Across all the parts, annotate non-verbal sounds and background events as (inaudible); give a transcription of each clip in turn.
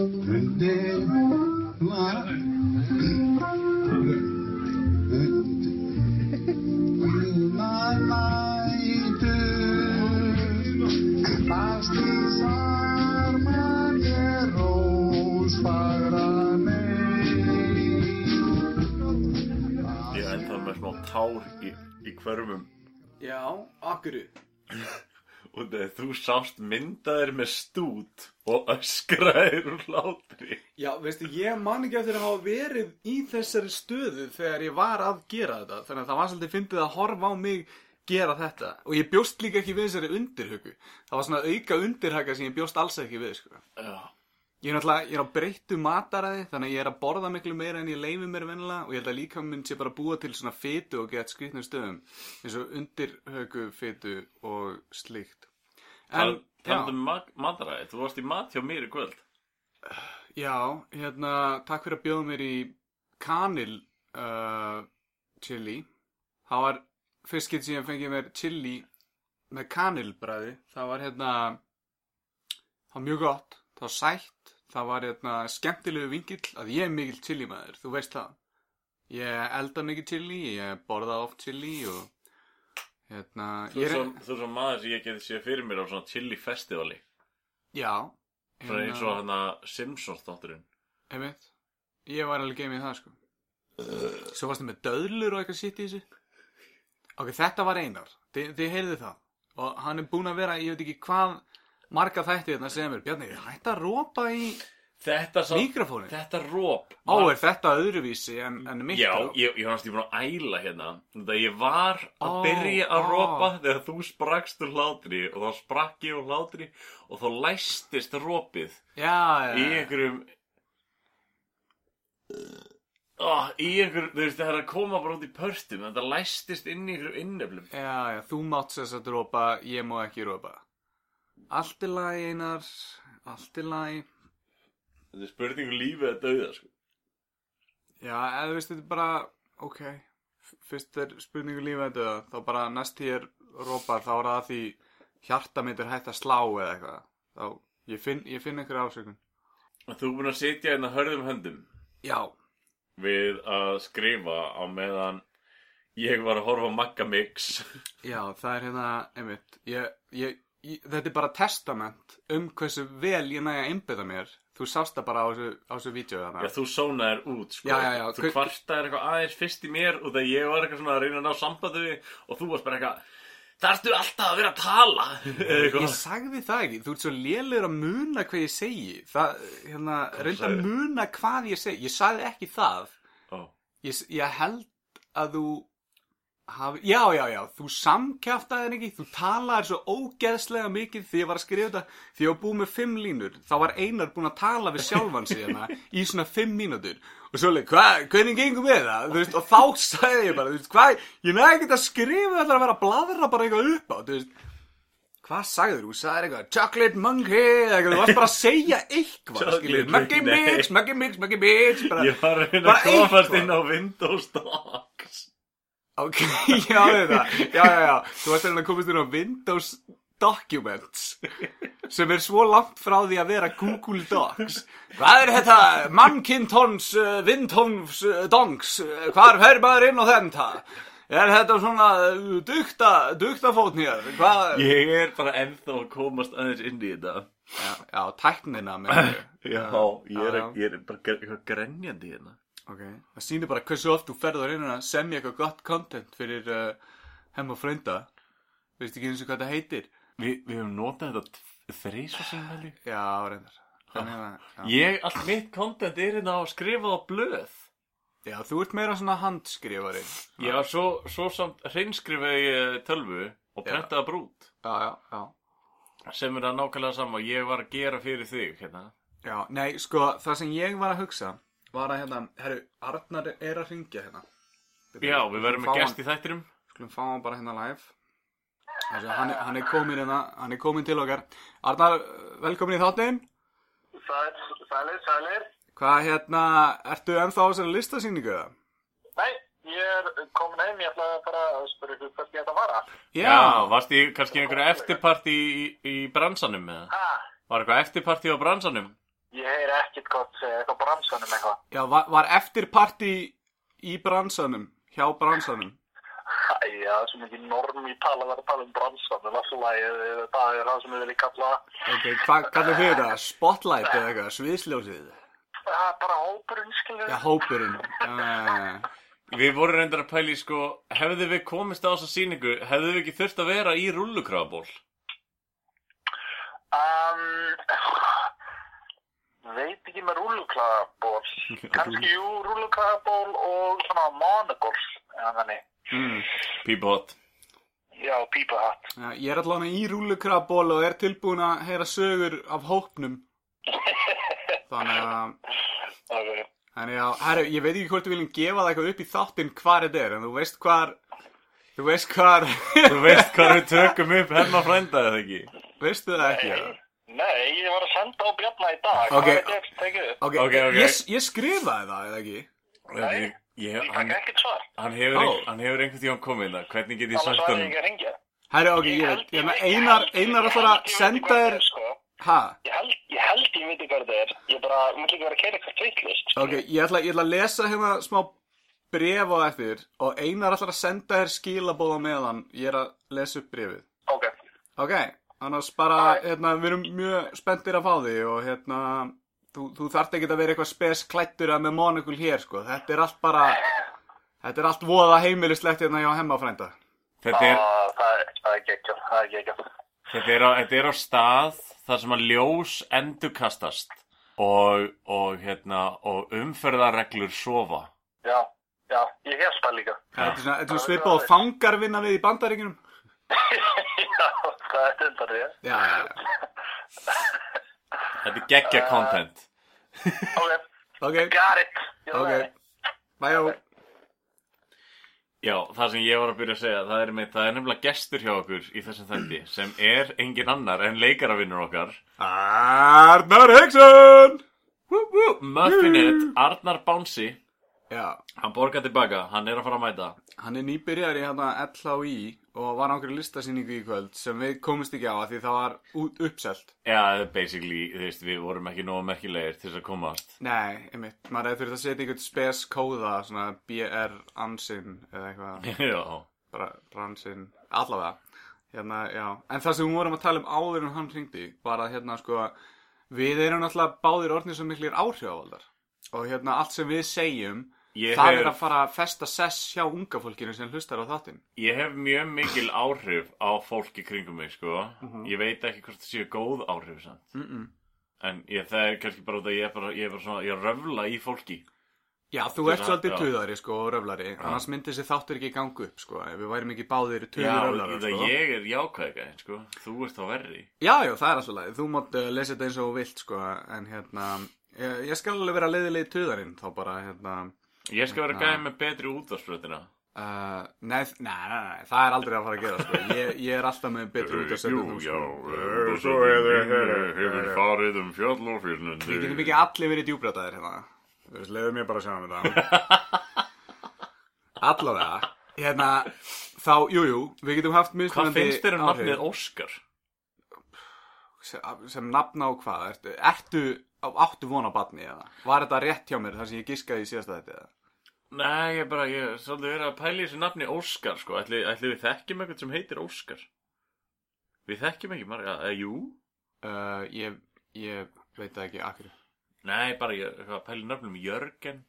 Ég er ennþá með smá tár í, í hverfum Já, akkurru. (laughs) og þegar þú sást myndaðir með stút og öskraðir úr hlátri. Já, veistu, ég man ekki eftir að hafa verið í þessari stöðu þegar ég var að gera þetta. Þannig að það var svolítið fyndið að horfa á mig gera þetta. Og ég bjóst líka ekki við þessari undirhuggu. Það var svona auka undirhagga sem ég bjóst alls ekki við, sko. Já. Ég er náttúrulega, ég er á breyttu mataræði, þannig að ég er að borða miklu meira en ég leifi mér vennilega og ég held að líka minn sé bara búa til svona fytu og gett skrýtnum stöðum, eins og undirhögu fytu og slíkt. Tal, já. talandi um ma- mataræði, þú varst í mat hjá mér í kvöld. Já, hérna, takk fyrir að bjóða mér í kanil uh, chili. Það var fyrst sem ég fengið mér chili með kanilbræði. Það var hérna, það var mjög gott, það var sætt, það var hérna skemmtilegu vingill að ég er mikill chili maður, þú veist það. Ég elda mikið chili, ég borða oft chili og hérna, Þú er er, svo, þú er svo maður sem ég geti séð fyrir mér á svona chili festivali. já. Svona eins og hann að Simpsons þátturinn. Einmitt. Ég var alveg geimið það sko Svo varstu með döðlur og eitthvað sitt í þessu Ok, þetta var einar Þi, Þið heyrðu það Og hann er búinn að vera, ég veit ekki hvað Marga þætti þetta sem er Bjarni, hætti að rópa í Þetta sá... mikrofónin Þetta róp. Ó, er þetta öðruvísi en, en mitt Já, ég, ég var næstu búin að æla hérna. Þetta ég var að Ó, byrja að ó. rópa þegar þú sprakst úr hlátri og þá sprakk ég úr hlátri og þá læstist rópið Já, já, í já. einhverjum oh, í einhverjum, þú veist það er að koma bara út í pörstum þetta læstist inn í einhverjum inneflum Já, já, þú mátt sér að rópa Ég má ekki rópa Allt er lagi, einar. Allt er lagi. Þetta er spurningu lífið að dauða sko. Já, eða veist þetta er bara, ok, fyrst er spurningu lífið að döða, þá bara næst því er rópað, þá er það því hjarta mitt er hægt að slá eða eitthvað. Þá, ég finn, ég finn einhverja ásökun. þú er búin að sitja hérna hörðum höndum? Já, við að skrifa á meðan ég var að horfa á Magga Mix. Já, það er hérna, einmitt, ég, ég, ég, þetta er bara testament um hversu vel ég næja að einbytta mér. Þú sást það bara á þessu, á þessu vídeo Já, þannig. þú sónaðir út, sko. Já, já, já. Þú Hver- kvartaðir eitthvað aðeins fyrst í mér og þegar ég var eitthvað svona að reyna að ná sambandi við og þú varst bara eitthvað, það ertu alltaf að vera að tala. (laughs) Ég sagði það ekki, þú ert svo lélegur að muna hvað ég segi. Það, hérna, reynda að muna hvað ég segi. Ég sagði ekki það. Ó, Ég, ég held að þú hafi, já, já, já, þú samkjaftaðir ekki, þú talaðir svo ógeðslega mikið því ég var að skrifa þetta, því ég var búið með fimm línur, þá var Einar búinn að tala við sjálfan sig hérna (laughs) í svona fimm mínútur og svo leik, hvað, hvernig gengum við það, þú veist, og þá sagði ég bara, þú veist, hvað, ég næði ekki að skrifa þetta að vera að bladra bara eitthvað upp á, þú veist, hvað sagður þú, sagður eitthvað, chocolate monkey, eitthvað, þú varst bara að segja eitthvað, skiljið, monkey, nei. mix, Maggi mix, Maggi mix, bara, ég var að reyna bara að komast eitthvað. inn á Windows Docs. Ok, (laughs) já, þetta, já, já, já, þú varst að komast inn á Windows Documents sem er svo langt frá því að vera Google Docs. Hvað er þetta? Mannkintons, Wintons, uh, Donks, uh, hvar fer maður inn á þetta? Er þetta svona uh, dukta, duktafótn hér? Hvað? Ég er bara ennþá að komast aðeins inn í þetta. Já, já, tæknina með. Já, ég er, já. ég er bara grenjandi hérna. Ok, það sýnir bara hversu oft þú ferður inn að semja eitthvað gott content fyrir uh, heim og frönda. Veist ekki eins og hvað það heitir? Vi, við höfum notað þetta þrísa sem velji. Já, reyndar. Þannig að, já. Ég, allt mitt content er hérna á skrifað á blöð. Já, þú ert meira svona handskrifari. Já, svo, svo samt hreinskrifaði ég tölvu og Já. prentaði brút. Já, já, já. Sem er það nákvæmlega sama og ég var að gera fyrir þig, hérna. Já, nei, sko, það sem ég var að hugsa var að hérna, herru, Arnar er að ringja hérna. Já, við verðum með gest í þættinum. Skulum fá hann bara hérna live. Þessi, hann, hann er komin hérna, hann er komin til okkar. Arnar, velkomin í þáttinn. Sæl, sælir, sælir. Hvað, hérna, ertu ennþá á þessari listasýningu? eða? Nei, ég er komin heim, ég ætlaði bara að spyrja ykkur hvert ég ætla að fara. Já, varst í kannski einhverju eftirparti í, í, í bransanum eða? Ha, Var eitthvað eftirparti á bransanum? Ég heyri ekkert gott eitthvað bransanum eitthvað. Já, var, var eftirparti í bransanum, hjá bransanum. Æja, það er svo mikið norm í tala að vera að tala um bransanum, alltaf lagið, það er það sem við viljum kalla, Ok, hvað kallar þið þetta? Spotlight eða eitthvað, sviðsljósið? það er bara hópurinn, skilur. Já, hópurinn. Uh, Við vorum reyndar að pæli, sko, hefðu við komist á þessa sýningu, hefðu við ekki þurft að vera í rullukrafaból? Um, veit ekki með rúluklaðaból. (laughs) Kanski jú, rúluklaðaból og svona þannig. mm. Pípot. Já, pípahatt. Já, ég er allavega í rúlukraból og er tilbúin að heyra sögur af hópnum. (laughs) Þannig að, Ok. þannig að, herru, ég veit ekki hvort við viljum gefa það eitthvað upp í þáttinn hvar þetta er, en þú veist hvar, þú veist hvar, Þú veist hvað við tökum upp hemma frænda eða ekki? veistu það ekki? eða? Nei, ég var að senda á Bjarna í dag. Ok. Er? Ok, Ok. Ég, ég skrifaði það, eða ekki? Nei, Ég, ég, Ég hann, fæk ekkert svar. hann hefur, Ó. ein, hann hefur einhvern tíðan komið það, hvernig get ég sagt var ég hann? ekki að ringja. Herru, ok, ég veit, ég með einar, einar að fara að senda þér, Sko. ha? Ég held, ég held ég veit hvað þetta er. Ég bara, mútti ekki vera að keira eitthvað tveitlist. Ok, ég ætla, ég ætla að lesa hérna smá bref á eftir og einar ætlar að senda þér skilabóð á meðan ég er að lesa upp brefið. Ok. Ok, annars bara, hérna, við erum mjög spenntir að fá því og hérna, þú, þú þarft ekki að vera eitthvað spes klættur að með monokul hér, sko. Þetta er allt bara, þetta er allt voða heimilislegt hérna hjá hemmafrænda. Þetta er, Ah, Það er, það er geggjað, það er geggjað. þetta, er á, þetta er á stað þar sem að ljós endurkastast og, og, hérna, og umferðarreglur sofa. Já, já, ég held það líka. Þetta er svona, þetta svona svipað og fangar vinna við í bandaríkinum. Já, það er þetta rétt. Já, já, já. Þetta er geggja content. Ok, Ok, got it. Ég ok. Bæjó. Já, það sem ég var að byrja að segja, það er, með, það er nefnilega gestur hjá okkur í þessum þætti sem er engin annar en leikaravinnur okkar. Arnar Heggsson! Muffinett, Arnar Bánsi, Já, hann borgar tilbaka, hann er að fara að mæta. hann er nýbyrjar í hérna LHI og var á einhverju listasýningu í kvöld sem við komumst ekki á að því það var út uppselt. Já, basically, þú veist, við vorum ekki nógu merkilegir til þess að komast. Nei, einmitt, maður hefði þurft að setja einhvern spes kóða, svona BR ansinn eða eitthvað, (laughs) Já, bara rannsinn, allavega. Hérna, já, en það sem við vorum að tala um áður en hann hringdi, var að hérna sko, við erum náttúrulega báðir orðnir svo miklir áhrifavaldar og hérna allt sem við segjum, Ég það hef- er að fara að festa sess hjá unga fólkinu sem hlustar á þáttinn. ég hef mjög mikil áhrif á fólki kringum mig, sko. Mhm. Ég veit ekki hvort það séu góð áhrif, samt. Mm -mm. En ég, það er kannski bara út að ég er bara, ég er bara svona, ég röfla í fólki. Já, þú ert svolítið já. tuðari sko og röflari, annars myndi þessi þáttur ekki ganga upp sko, ef við værum ekki báðir tuði Já, röflarar það sko. ég er jákvæðgæðin, sko. Þú ert þá verri. Já, já, það er alltaf lagið, þú mátt uh, lesa þetta eins og vilt sko, en hérna, ég, ég skal alveg vera leiðilegi tuðarinn, þá bara hérna, Ég skal vera gæði með betri útvarsfröðina. uh, nei, nei, nei, nei, það er aldrei að fara að gera sko, ég, ég er alltaf með betri út að setja þú sko. svo hefur farið um fjöll og fyrnundi. Við getum ekki allir verið djúbrataðir hérna, leiðu mér bara að sjá um þetta. (laughs) Allavega, hérna, þá, jú, jú, við getum haft Hvað finnst þér um nafnið Óskar? sem, sem nafna á hvað ertu, ertu áttu von á badni eða var þetta rétt hjá mér þar sem ég giskaði í síðasta þetta eða Nei, ég bara, ég er svolítið verið að pæla í þessu nafni Óskar, sko. Ætli, ætli við þekkjum eitthvað sem heitir Óskar? Við þekkjum ekki marga, eða jú? uh, ég, ég veit það ekki akkur Nei, bara ég er að pæla í nafnum Jörgen.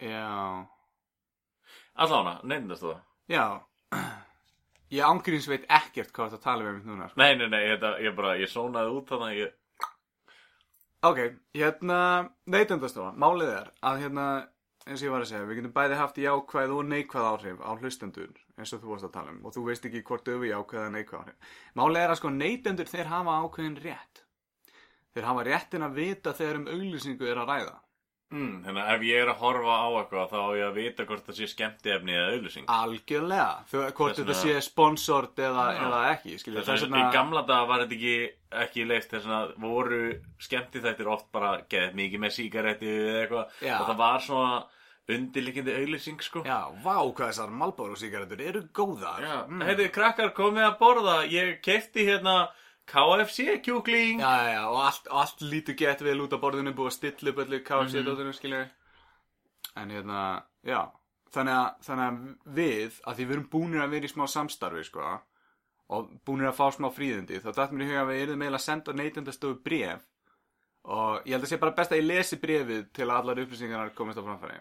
já, Allána, nefndast þú það? já (clears throat) ég ángríns veit ekkert hvað þetta tala við mitt núna sko. Nei, nei, nei, þetta, ég bara, ég sónaði út þannig að ég... ok, hérna neytendastofa, málið er að hérna eins og ég var að segja, við getum bæði haft jákvæð og neikvæð áhrif á hlustendur eins og þú varst að tala um og þú veist ekki hvort við jákvæð eða neikvæð áhrif. Málið er að sko neytendur þeir hafa ákveðin rétt. Þeir hafa réttin að vita þegar um auglýsingu er að ræða Mm, þannig að ef ég er að horfa á eitthvað þá á ég að vita hvort það sé skemmtiefni eða auðlýsing. algjörlega, Þau, hvort þetta sé sponsort eða, eða ekki skilja, Þess vegna, í gamla daga var þetta ekki, ekki leift þess að voru skemmti þættir oft bara geðið mikið með sígaretti eða eitthvað Já. og það var svona undirlikindi auðlýsing sko. já, vá hvað þessar Malboro sígarettur eru góðar. Mm. Heyrðu, krakkar, komið að borða. Ég kefti hérna KFC kjúkling. Já, já, og allt, og allt lítur gett vel út á borðinu, búið að stilla upp öllu KFC-dóttunum, skilja En hérna, já, þannig að, þannig að við, að því við erum búinir að vera í smá samstarfi, sko, og búinir að fá smá fríðindi, þá dætt mér í huga að við erum eiginlega að senda neytendastofu bref, og ég held að sé bara best að ég lesi brefið til að allar upplýsingarnar komist á framfæri.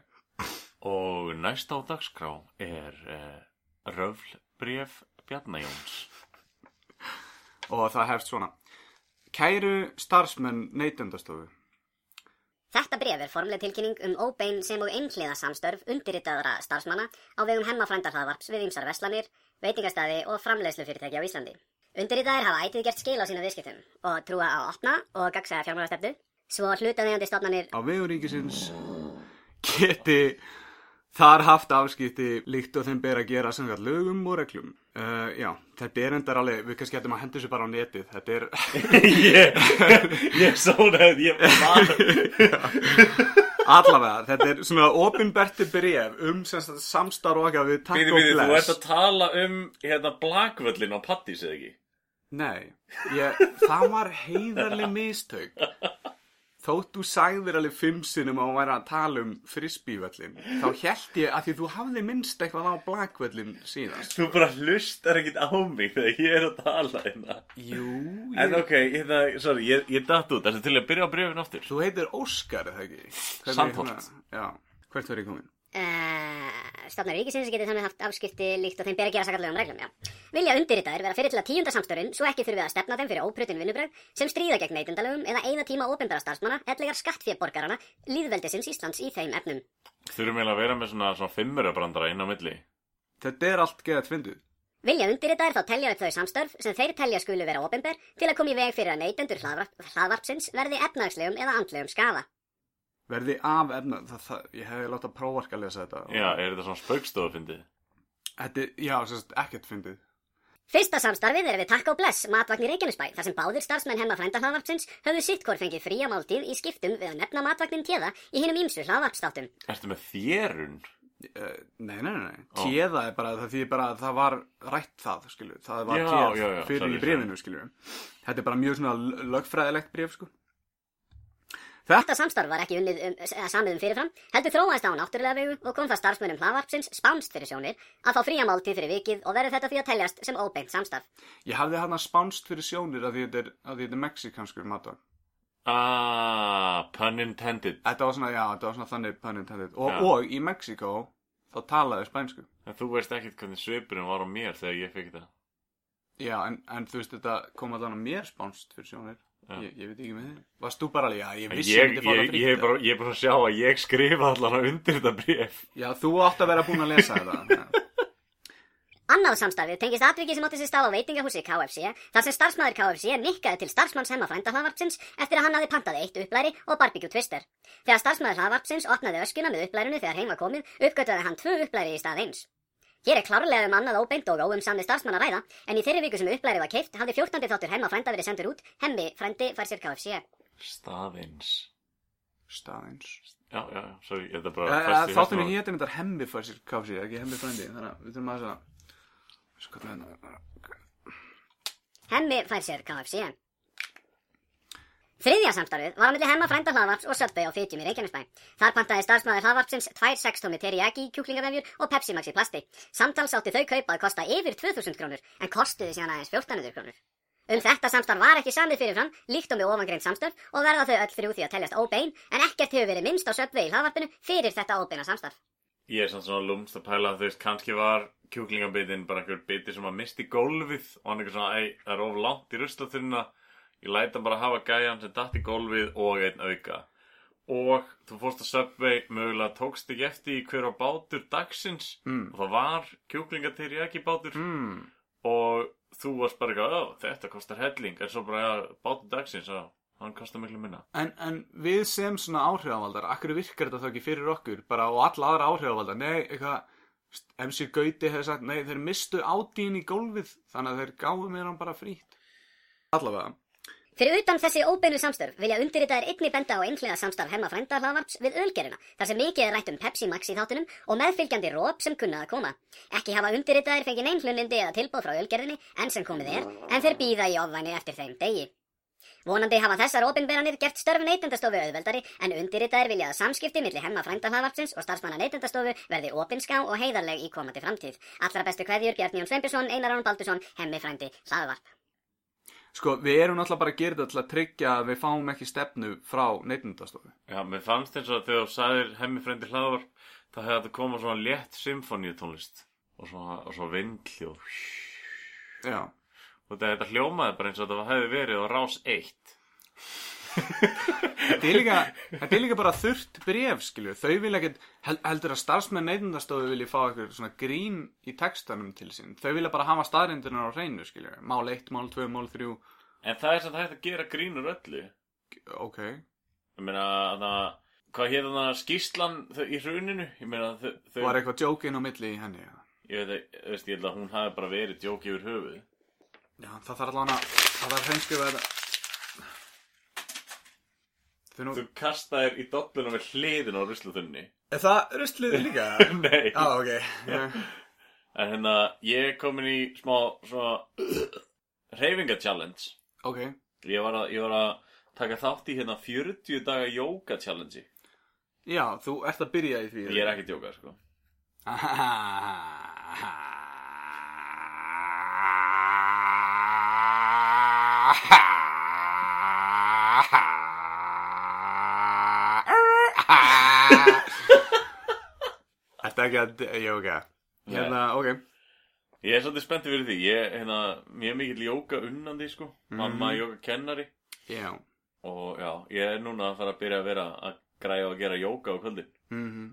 Og næst á dagskrá er uh, röflbref Bjarnajóns Og það hefst svona. Kæru starfsmenn neytendastofu. Þetta bref er formleg tilkynning um óbein sem og einhliða samstörf undirritaðra starfsmanna á vegum hemmafrændarhlaðvarps við ýmsar veslanir, veitingastæði og framleiðslufyrirtæki á Íslandi. Undirritaðir hafa ætið gert skil á sína viðskiptum og trúa á opna og gagsæða fjármálastefnu, svo hlutaðegandi stofnanir á vegum ríkisins geti þar haft afskipti líkt og þeim ber að gera samkvæmt lögum og reglum. Uh, já, þetta er endar alveg, við kannski getum að henda þessu bara á netið, þetta er, (laughs) Ég, sá það Ég (laughs) var allavega, þetta er svona opinberti bref um sem sagt samstarf okkar við Takk og býði, þú ert Bless. að tala um hérna blakvöllin á Pattís eða ekki? Nei, ég, það var heiðarlega mistök. Þótt þú sagðir alveg fimm sinnum að hún væri að tala um frisbívöllin, þá held ég að því þú hafði minnst eitthvað á blakvöllin síðast. Þú bara hlustar ekkit á mig þegar ég er að tala hérna Jú, En ég, ok, hérna, sorry, ég, ég datt út Þessi til að byrja á brefin aftur þú heitir Óskar, eða ekki? Hvernig- Sandholt. hérna, Já, hvert verður ég komin? Uh, stofnar ríkisins geti þannig haft afskipti líkt og þeim ber að gera sakallegum reglum, já. Vilja undirritaðir vera fyrir til að tíunda samstörun svo ekki þurfi að stefna þeim fyrir óprutin vinnubröð sem stríða gegn neytendalögum eða eina tíma ópenbara starfsmanna ellegar skattfjörborgarana líðveldisins Íslands í þeim efnum. Þurfum eiginlega að vera með svona, svona fimmurabrandara inn á milli Þetta er allt geðað fyndið. Vilja undirritaðir þá telja upp þau samstörf sem þeir telja skulu vera ópenber til að koma í veg fyrir að neytendur hlaðvarp, hlaðvarpsins verði efnagslegum eða andlegum skaða. Verði af efna, það, það, ég hefði látt að prófarka að lesa þetta. Já, er þetta svona spaukstofu fyndið? Þetta, er- já, sérst, ekkert fyndið. Fyrsta samstarfið er við Takk og Bless matvagn í Reykjanesbæ þar sem báðir starfsmenn hemma frænda hlaðvarpsins höfðu sitt hvort fengið fría máltíð í skiptum við að nefna matvagnin téða í hinum ímsu hlaðvarpstáttum. Ertu með þérun? Uh, nei, nei, nei, nei. Téða er bara, það því bara að það var rætt það, skilju. Það var já, fyrir í brefinu, skilju. Þetta er bara mjög svona lögfræðilegt bref, sko. Þetta, samstarf var ekki unnið um, eða samið um fyrirfram, heldur þróaðist á náttúrulega vegu og kom það starfsmönnum hlaðvarpsins spánst fyrir sjónir að fá fría máltíð fyrir vikið og verður þetta því að teljast sem óbeint samstarf. ég hafði hann að spánst fyrir sjónir að því þetta er, að því þetta er mexikanskur matvagn. Ah, pun intended Þetta var svona, já, þetta var svona þannig pun intended. Og, Já. og í Mexiko, þá talaði spænsku. En þú veist ekkert hvernig svipurinn var á mér þegar ég fekk þetta Já, en, en þú veist, þetta kom að Ég, ég veit ekki með þið. Varst þú bara alveg, já, ég vissi ég, myndi fá það ég, frítt, ég, er bara, ég er bara að sjá að ég skrifa allan að undir þetta bref Já, þú átt að vera búin að lesa þetta. (laughs) Annað samstarfið tengist atviki sem átti sér stað á veitingahúsi KFC þar sem starfsmæður KFC nikkaði til starfsmanns hemma frænda hlaðvarpsins eftir að hann hafði pantað eitt upplæri og barbecue twister. Þegar starfsmæður hlaðvarpsins opnaði öskuna með upplærinu þegar heim var komið uppgötaði hann tvö upplæri í stað eins. Hér er klárlega um annað óbeint og óumsamni starfsmann að ræða en í þeirri viku sem upplæri var keift hafði 14. þáttur hemma frænda verið sendur út hemmi frændi fær sér KFC. Staðins Staðins. Já, já, já, sorry, ég þetta Ja, bara ja, í Þáttunni á- hétir þetta hemmi fyrir sér kási, ekki hemmi frændi. Þannig að við þurfum að þess að... Hérna... Hemmi fær sér KFC. Þriðja samstarfið var á milli hemma frænda hlaðvarps og Subway á Fitjum í Reykjanesbæ. Þar pantaði starfsmæður hlaðvarpsins tvær sextómi teriyaki kjúklingavefjur og Pepsi Max í plasti. Samtals átti þau kaupa að kosta yfir 2000 krónur en kostuði síðan aðeins 1400 krónur. Um þetta samstarf var ekki samið fyrirfram, líkt og með ofangreint samstarf og verða þau öll þrjú því að teljast óbein en ekkert hefur verið minnst á Subway í hlaðvarpinu fyrir þetta óbeina samstarf. Ég er samt svona lúmst að pæla þú veist, kannski var kjúklingabitin bara einhver biti sem að misti gólfið og hann eitthvað svona, ei, það er of langt í ruslatunna ég læt hann bara hafa gæjan sem datt í gólfið og einn auka. Og þú fórst að Subway mögulega tókst ekki eftir í hver á bátur dagsins. Mm. og það var kjúklingatýri ekki bátur Mm. og þú varst bara eitthvað, "Ó, þetta kostar helling. En svo bara, ja, bátur dagsins, já, hann kostar miklu minna. En, en við sem svona áhrifavaldar, akkur virkar þetta þá ekki fyrir okkur, bara og alla aðra áhrifavaldar, nei, eitthvað, MC Gauti hefði sagt, nei, þeir mistu átíðin í gólfið, þannig að þeir gáðu mér hann bara frýtt. Allavega, Fyrir utan þessi óbeinu samstörf vilja undirritaðir einni benda á einhliða samstarf hemma frænda hlaðvarps við ölgerina, þar sem mikið er rætt um Pepsi Max í þáttunum og meðfylgjandi róp sem kunna að koma. Ekki hafa undirritaðir fengið neinn hlunindi eða tilbúð frá ölgerðinni enn sem komið er, en þeir býða í ofvæni eftir þeim degi. Vonandi hafa þessar opinberanir gert störf neytendastofu auðveldari en undirritaðir vilja að samskipti milli hemma frændahlaðvarpsins og starfsmanna neytendastofu verði opinská og heiðarleg í komandi framtíð. Allra bestu kveðjur Bjarni Jón Sveinbjörnsson, Einar Án Baldursson, hemmi frændi hlaðvarp. Sko, við erum náttúrulega bara að gera þetta til að tryggja að við fáum ekki stefnu frá neytendastofu. Já, mér fannst eins og að þegar þú sagðir hemmi frendi hlaðvarp, það hefði þetta koma svona létt symfóníu tónlist og svona, og svona vindljóð. Já. Og þetta, hljómaði bara eins og þetta hefði verið á rás 1. Þetta er líka, þetta er líka bara þurrt bref, skilju. Þau vilja ekkert, hel, heldur að starfsmenn neytendastofu vilja fá eitthvað svona grín í textanum til sín. Þau vilja bara hafa staðrindunar á hreinu, skilju. Mál 1, mál 2, mál 3. En það er samt hægt að gera grínur öllu. Ok. Ég meina, það, hvað hétt það skýslan þau- í hruninu? Meina, þau, þau Var eitthvað jókin á milli í henni, já. ég veit, veist, ég held að hún hafi bara verið djók yfir höfuð. Já, það þarf allavega að, það þarf hreinskrifa þetta. Nú, Þú kastaðir í dolluna við hliðin á rusluþunni. er það ruslið líka? (laughs) Nei. Já, ok. Já. En hérna, ég er komin í smá svona reyfinga-challenge. Ok. Ég var, að, ég var að taka þátt í hérna 40 daga jóga-challenge. Já, þú ert að byrja í því. Ég er ekkert jóga, sko. (laughs) Þetta ekki að jóga. Hérna, ok. Ég er svolítið spenntið fyrir því. Ég er hérna, mjög mikill jóga unnandi, sko. Mamma er jóga-kennari. Já. Og já, ég er núna að fara að byrja að vera að græja og gera jóga á kvöldin. Mhm.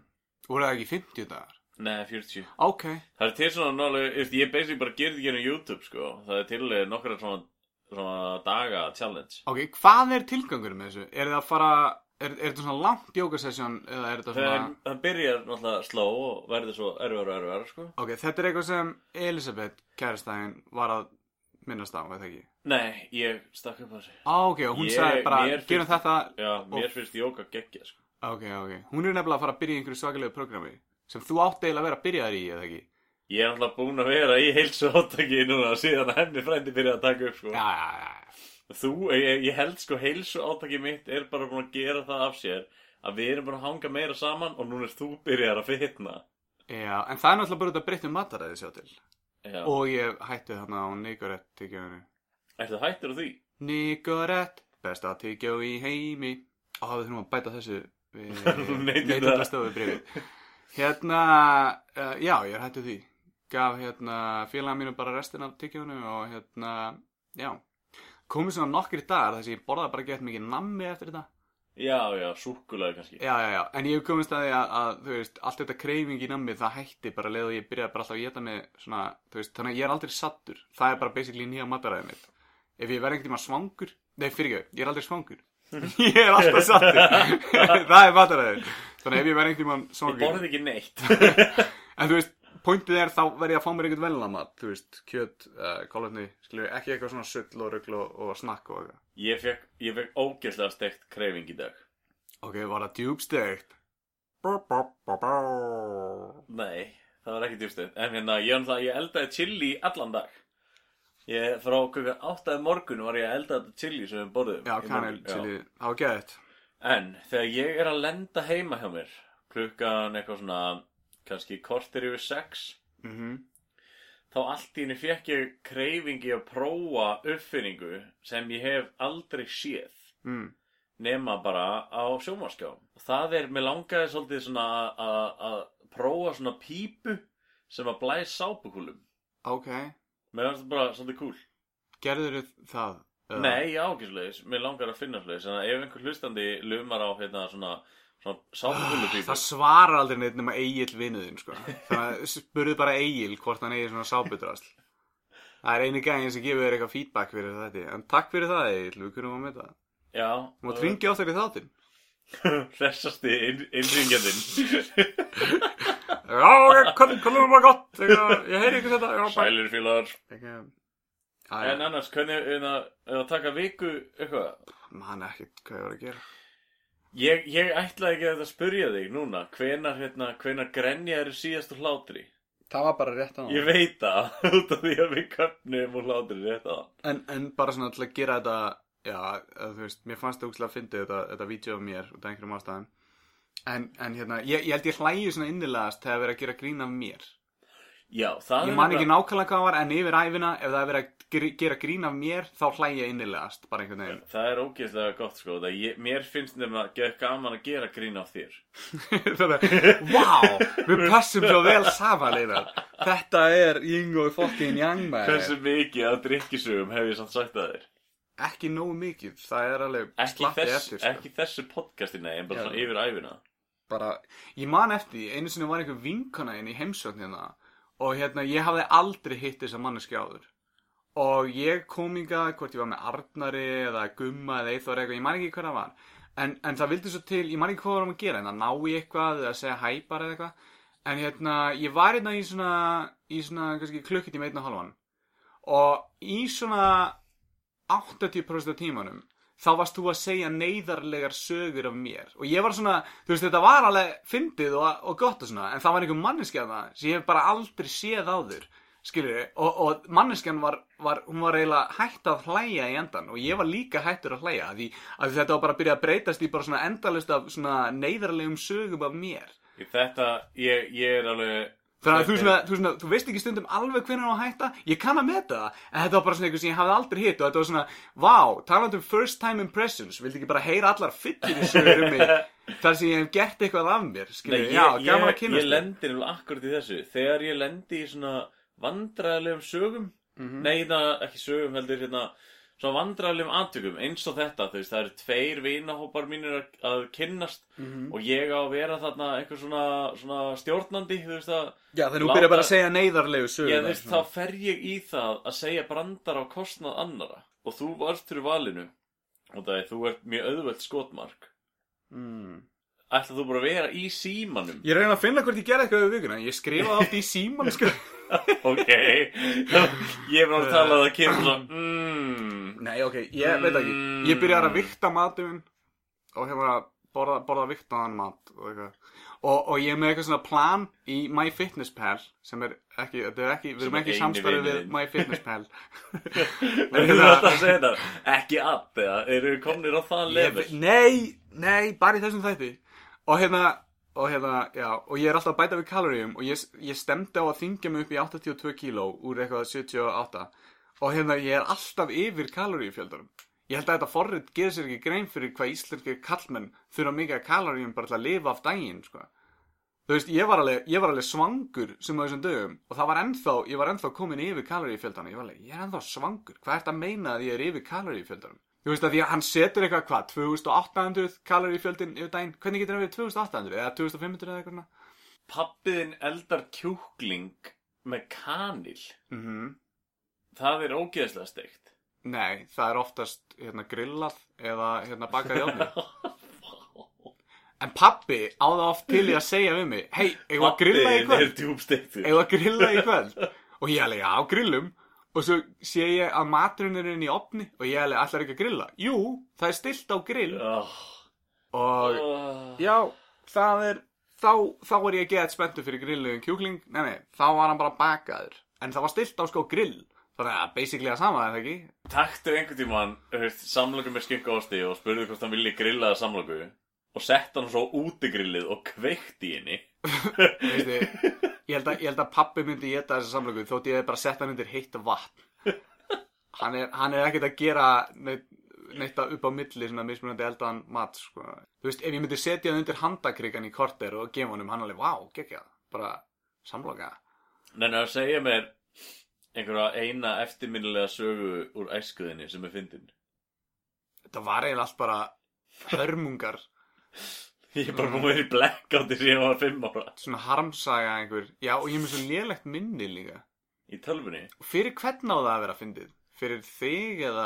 Voru það ekki 50 dagar? Nei, 40. Ok. Það er til svona nálega, ég, ég basically bara gerði ekki hérna YouTube, sko. Það er til eh, nokkra svona, svona daga challenge. Ok, hvað er tilgangur með þessu? Er það að fara, er, er þetta svona langt jógasessjón eða er þetta Það, svona... það byrjar náttúrulega sló og verður svo erfara og erfara, sko. Ok, þetta er eitthvað sem Elisabeth kærastæðin var að minnast á, veit ekki? Nei, ég stakk upp á þessu. Á, ok, og hún Ég- sagði bara, mér gerum þetta... Já, mér finnst jóga geggja, sko. Ok, ok. Hún er nefnilega að fara að byrja í einhverju svakalegu programmi sem þú átt eiginlega að vera að byrja þær í, eða ekki? Ég er náttúrulega búinn að vera í heilsu Þú, ég, ég held sko heilsu átaki mitt er bara búin að gera það af sér að við erum búin að hanga meira saman og núna er þú byrjar að fitna. Já, en það er náttúrulega bara út að breytta um mataræði sjá til. Já. Og ég hætti þarna á Nicorette tyggjóinu. Ertu hættur á því? Nicorette, besta tyggjó í heimi. Á, það þurfum að bæta þessu við (laughs) neytendastofu brifið. Hérna, uh, já, ég er hættu því. Gaf hérna félaga mínu bara restin af tyggjónu og hérna, já. Komið svona nokkri dagar þess að ég borðaði bara gett mikið nammi eftir þetta. Já, já, súkkulaði kannski. Já, já, já, en ég hef komist að því að, að þú veist, allt þetta kreifing í nammi það hætti bara leið og ég byrjaði bara alltaf að geta með svona, þú veist, þannig að ég er aldrei sattur það er bara basically nýja mataræðið mitt ef ég verð einhvern tíma svangur nei, fyrir ég er aldrei svangur (laughs) ég er alltaf sattur (laughs) það er mataræðið þannig ef ég verð einhvern tíma Ég svangur borði ekki neitt. (laughs) en þú veist, pointið er þá verð ég að fá mér einhvern velna mat þú veist, kjöt, uh, skilur, ekki eitthvað svona sull og rugl og, og snakk og eitthvað Ég fekk, ég fekk ógeðslega steikt kreifing í dag. ok, var það djúbstegt Nei, það var ekki djúfstuð. En hérna, ég, um það, ég eldaði chili allan dag. Ég, frá klukkan áttaði morgun var ég að elda þetta chili sem við borðum. já, kanel, chili, það var gett En þegar ég er að lenda heima hjá mér, klukkan eitthvað svona, kannski kortir yfir sex, mhm þá allt í henni fekk ég kreifingi að prófa uppfinningu sem ég hef aldrei séð mm. nema bara á sjómaskjá. Og það er, mér langaði svolítið svona að- prófa svona pípu sem að blæs sápukúlum. ok, Mér finnst það bara svolítið cool. gerður það eða? Nei, ég á ekki sliðis, mér langar að finna en ef einhver hlustandi lumar á hérna svona, sápukúlupípu. Það svarar aldrei neitt nema Egil vinuðinn, sko. Þannig að spurðu bara Egil hvort hann eigi svona sápudrasl. Það er eini gæðin sem gefur þér eitthvað feedback fyrir þetta. En takk fyrir það, Egil, við kunum að með það. Já. Þú mátt ringja á þeirri þáttinn. (laughs) Hressasti inn, innringjandinn. Já, hvernig, var gott? Eitthvað, Ég heyri ykkur þetta. Sælir Já, En annars, hvernig er það er að taka viku eitthvað? Man ekkert hvað var að gera Ég, ég ætlaði ekki að þetta spyrja þig núna. Hvenar, hérna, hvenar grenja eru síðast úr hlátri? Það var bara rétt á Ég veit það, (laughs) út af því að við köpnum úr hlátri rétt á en, en bara svona til að gera þetta Já, þú veist, mér fannst það úkslega að fyndi þetta, þetta af mér út af einhverjum ástæðum. En, en hérna, ég, ég held ég hlægi svona innilegast þegar verið að gera grín af mér Já, það Ég er man ekki nákvæmlega hvað það var en yfir æfina ef það er verið að gera grín af mér þá hlægi ég innilegast, bara einhvern veginn. Það er ógeðslega gott sko það ég, Mér finnst nefnilega að geða gaman að gera grín á þér. (laughs) Þannig, wow, við passum svo vel saman einar. Þetta er Ying og fucking Yang man. Hversu mikið af drikkisögum hef ég samt sagt að þér? Ekki nógu mikið, það er alveg Ekki, þess, eftir sko. ekki þessu podcasti nei, en bara Já. svona yfir æfina bara, Ég man eftir, einu sinni var einhver vinkona inn í heimsögn hérna og hérna, ég hafði aldrei hitt þessa manneski áður. Og ég kom hingað, hvort ég var með Arnari eða Gumma eða eitthvað eitthvað, ég man ekki hvað það var. En, en það vildi svo til, ég man ekki hvað varum að gera en að ná í eitthvað eða segja hæpar eða eitthvað. En hérna, ég var hérna í svona í svona, kannski klukkutíma einn og halvan og í svona 80% af tímanum þá varst þú að segja neyðarlegar sögur af mér. Og ég var svona, þú veist þetta var alveg fyndið og, og gott og svona en það var einhver manneskja það sem ég hef bara aldrei séð áður skilur og, og manneskjan var, var, hún var eiginlega hætt að hlæja í endan og ég var líka hættur að hlæja því að þetta var bara að byrja að breytast í bara svona endalist af svona neyðarlegum sögum af mér. Þetta, ég, ég er alveg Þannig að þú, svona, þú, svona, þú veist ekki stundum alveg hvernig hann á að hætta Ég kann að meta það En þetta var bara svona eitthvað sem ég hafði aldrei hitt Og þetta var svona, vá, talandi um first time impressions Vildi ekki bara heyra allar í sögur um mig (laughs) Þar sem ég hef gert eitthvað af mér ég, já, gaman að kynast ég þér. lendi nefnilega akkurat í þessu Þegar ég lendi í svona vandræðilegum sögum Mhm. Nei, það ekki sögum heldur hérna Svona vandræðilegum atvökum eins og þetta, þú veist, það eru tveir vinahópar mínir að, kynnast Mhm. og ég á að vera þarna einhver svona, svona stjórnandi, þú veist að Já, þegar þú byrjar bara að segja neyðarlegu sögur Ég veist, þá fer ég í það að segja brandar á kostnað annara og þú varst fyrir valinu og það er, þú ert mjög auðvelt skotmark mm. Ætla þú bara að vera í símanum Ég reyna að finna hvort ég gerði eitthvað við vikuna Ég skrifaði oft í síman sko. (laughs) Ok Ég er bara að tala að það kemur svona (laughs) mm, Nei, ok, ég veit ekki. Ég byrjar að vikta matum Og hérna borða, borða viktaðan mat og, eitthvað. og, og ég er með eitthvað svona plan Í MyFitnessPal Sem er ekki, þetta er ekki Við erum er ekki samstarfið við. MyFitnessPal. (laughs) Við erum alltaf að segja þetta Ekki að eða eru við komnir á það ve- Nei, nei, bara í þessum þætti. Og hérna Og hérna, já, og ég er alltaf að bæta við kaloríum og ég, ég stemdi á að þingja mig upp í 82 kíló úr eitthvað 78 og hérna ég er alltaf yfir kaloríufjöldarum. Ég held að þetta forrið gerir sér ekki grein fyrir hvað íslenskir kallmenn þurfa mikið kaloríum bara til að lifa af daginn, sko. Þú veist, ég var alveg, ég var alveg svangur sem á þessum dögum og það var ennþá, ég var ennþá komin yfir kaloríufjöldanum. Ég var alveg, ég er ennþá svangur. Hvað ert að meina að ég er yfir kaloríufjöldanum? Þú veist að því að hann setur eitthvað hvað, 2800 kaloríufjöldin yfir daginn. Hvernig getur hann verið 2800 eða 2500 eða eitthvað? Pappiðin eldar kjúkling með kanil Mhm. Það er ógeðslega steikt Nei, það er oftast hérna, grillað eða hérna, bakað í ofni. (laughs) En pappi á það oft til í að segja við mig, hei, eigum við að grilla í kvöld? er Eigum við að grilla í kvöld? Og ég alveg, já, grillum. Og svo sé ég að maturinn er inn í opni og ég alveg, allar ekki að grilla. Jú, það er stilt á grill. oh, Og oh. já, það er, þá, þá er ég að geða spenntu fyrir grilluðum kjúkling. Nei, nei, þá var hann bara bakaður. En það var stilt á sko grill. Þannig að basically að sama, er það ekki? Taktu einhvern tímann samloku með skinku ásti og spurðu hvort hann vilji grillaða samloku og sett hann svo út í grillið og kveikt í henni Veistu, ég held að, ég held að pappi myndi geta þessa samlöku þótt ég hef bara sett hann undir heitt vatn hann er, hann er ekkert að gera neitt, neitt að upp á milli svona mismunandi eldaðan mat sko. þú veist, ef ég myndi setja hann undir handakrikan í korter og gefa honum hann alveg, vá, gekkja bara samloka Nei, að segja mér einhverja eina eftirminnilega sögu úr æskuðinni sem er fyndin. Þetta var eiginlega allt bara hörmungar. (laughs) Ég er bara búin að vera í blackouti sem ég var fimm ára. Svona harmsaga einhver. Já, og ég er með svo lélegt minni líka. Í tölvunni? Og fyrir hvern á það að vera fyndið? Fyrir þig eða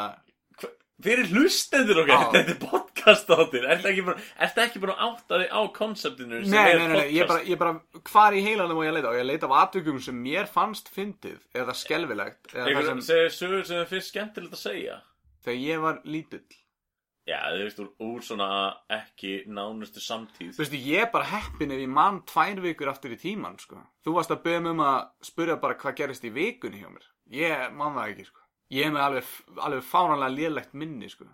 fyrir hlustendur okkar, Já. þetta er podcast áttir ekki bara, ertu ekki bara að átta þig á konseptinu sem Nei, er nei, nei, nei, ég podcast? bara, ég bara, hvar í heilanum má ég leita? Og ég leita af atvikum sem mér fannst fyndið eða sem, segir sögur sem þið finnst skemmtilegt að segja. Þegar ég var lítill. Já, þið veist úr, úr svona ekki nánustu samtíð. Þú veist, ég er bara heppin ef ég man tvær vikur aftur í tíman, sko. Þú varst að beða mig um að spyrja bara hvað gerist í vikunni hjá mér. Ég man það ekki, sko Ég er með alveg, alveg fáránlega lélegt minni, sko.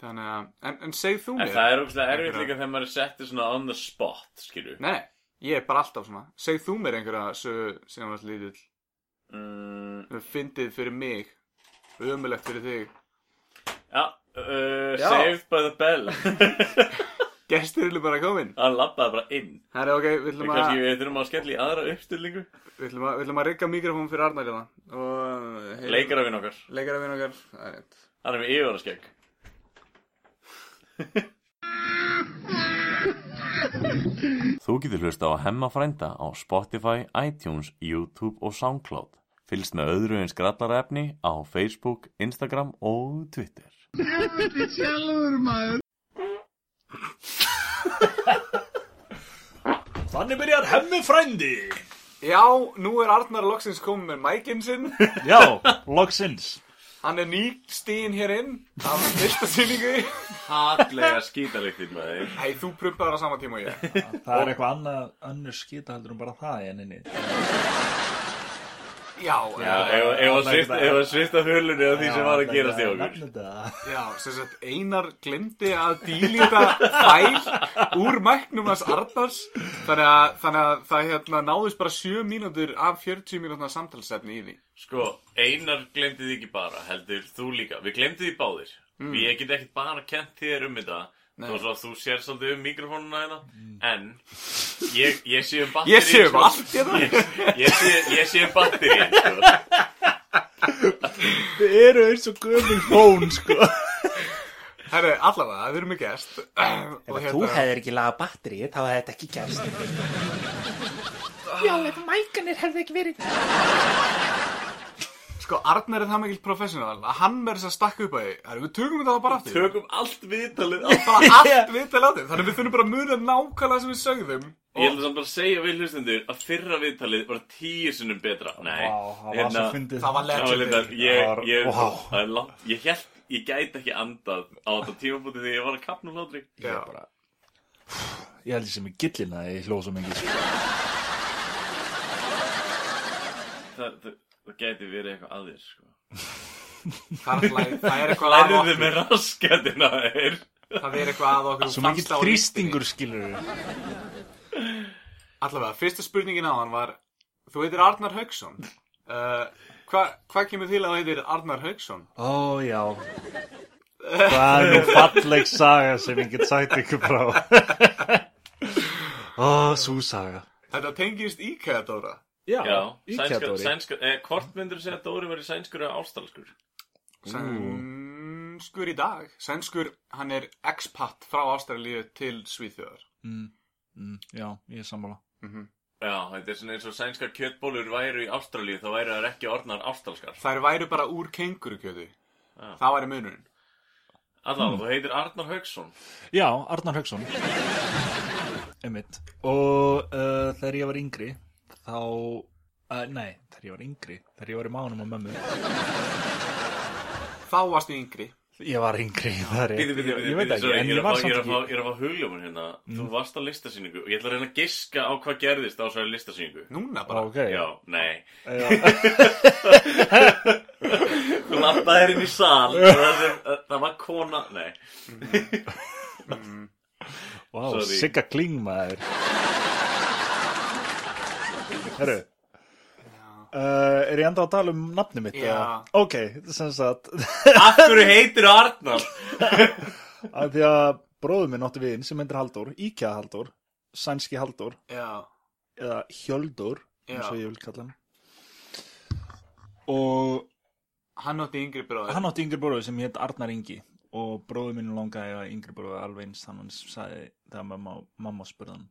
Þannig að, en, en segð þú En mér. það er ógæslega erfitt líka þegar maður er settið svona on the spot, skilju Nei, nei, ég er bara alltaf svona. Segð þú mér einhverja sögu sem var lítill. Mm, Fyndið fyrir mig. Ömulegt fyrir þig. Já, uh, Já. saved by the bell (laughs) (laughs) Gestur eru bara komin Hann labbaði bara inn. Herra, ok, við ætlum að Kannski við þurfum að skella í aðra uppstillingu. Við ætlum að, við ætlum að rigga mikrofón fyrir Arnar hérna. Og hey, Leikarafinn okkar. Leikara við okkar. Það er rétt. Hann er með yfirvaraskegg. (laughs) Þú getur hlusta á Hemma frænda á Spotify, iTunes, YouTube og Soundcloud. Fylgst með öðru eins grallarefni á Facebook, Instagram og Twitter. Sjálfur maður (laughs) Þannig byrjar hemmi frændi. Já, nú er Arnar loksins komið með mækinn sinn. Já, loksins. Hann er nýstíðin hér inn Af fyrsta sýningu. Hatlega skítaliktinn með þeir. Hei, þú prumpaður á sama tíma og ég. Það er eitthvað annað, önnur skita heldur en bara það en inni Já, Já, ef að svista hulunni á því sem var að gerast í okkur. já, sem sagt Einar glemdi að dílita fæl úr mæknum hans Arnars Þannig að, þannig að það hérna náðist bara 7 mínútur af 40 mínútna samtalsefni í því Sko, Einar glemdi því ekki bara, heldur þú líka. Við glemdi því báðir. Mm. Ég get ekkert bara kent þér um þetta. Þó svo að þú sér svolítið um mikrofónuna hérna. En, ég, ég sé um batteri. Ég sé um allt hérna Ég, ég, sé, ég sé um batteri, sko. Þið eru eins og gömul fón sko Herru, allavega, við erum með gest Ef Og þú hefðir ekki lagað batteri þá hefði þetta ekki gerst. Já, ef mækanir hefði ekki verið. Sko, Arnar er það mikill professional að hann verður að stakka upp að því Herru, við tökum þetta bara aftur Tökum allt viðtalið á bara allt viðtal á því Þannig við þurfum bara að muna nákvæmlega sem við sögðum Ég held að samt bara að segja við hlustendur að fyrra viðtalið var tíu sinnum betra. Nei. Vá, það var hérna- svo fyndið Það var Það lindar, ég, Það ég, Vá. það er langt, ég held, ég gæti ekki andað á þetta tímabúti þegar ég var að kapna úr hlátri. Já. bara Ég held ég sem er gillina ég hló svo mikið. Það, það, það gæti verið eitthvað að þér, sko. Það er, hlæ- það er eitthvað að okkur þið með raskatina þeir. Það er eitthvað að okkur Svo mikið á þrýstingur skilur listinni. Allavega, fyrsta spurningin á hann var Þú heitir Arnar Haugsson uh, Hvað hva kemur til að þú heitir Arnar Haugsson? Ó já Það er nú falleg saga sem ég get sagt ykkur frá (laughs) Ó, svo saga Þetta tengist IKEA Dóra Já, Já, Íkja sænska, Dóri. sænska, eh, hvort myndur þú segja að Dóri var í sænskur eða ástalskur? Sænskur í dag. Sænskur, hann er expat frá Ástralíu til Svíþjóðar. Mm, mm, Já, ég er sammála. Já, þetta er svona eins og sænskar kjötbólur væru í Ástralíu, þá væru þær ekki orðnar ástalskar. Þær væru bara úr kengurukjötu Já. Það væri munurinn. Allavega, þú heitir Arnar Haugsson. Já, Arnar Haugsson. Einmitt. Og uh, þegar ég var yngri Þá uh, Nei, þegar ég var yngri Þegar ég var í mánum á mömmu Þá varstu yngri Ég var yngri (laughs) það er. Bíðu, bíðu, Ég- bíðu, Ég veit bíðu, ekki, sorry, en ég er ég að var fá- ég er samt að fá- ekki ég er að fá hugljómun hérna. Þú varst á listasýningu og ég ætla að reyna að giska á hvað gerðist á þessari listasýningu. Núna bara Ok Já, nei. Já. (laughs) Þú lappaðir inn í sal og það, sem, það var kona, nei. Vá, Sorry. sigga kling maður Herru uh, Er ég enda að tala um nafni mitt? Já. eða? Ok, sem sagt Af hverju heitir Arnar? (laughs) að Því að bróður minn átti vin sem heitir Halldór Íkja Halldór, sænski Halldór Já, eða Hjöldur eins og Já. ég vil kalla hann og hann átti yngri bróður hann átti yngri bróður sem heit Arnar Ingi og bróður minn langaði að yngri bróður alveg eins þannig hann sagði þegar mamma, mamma spurði hann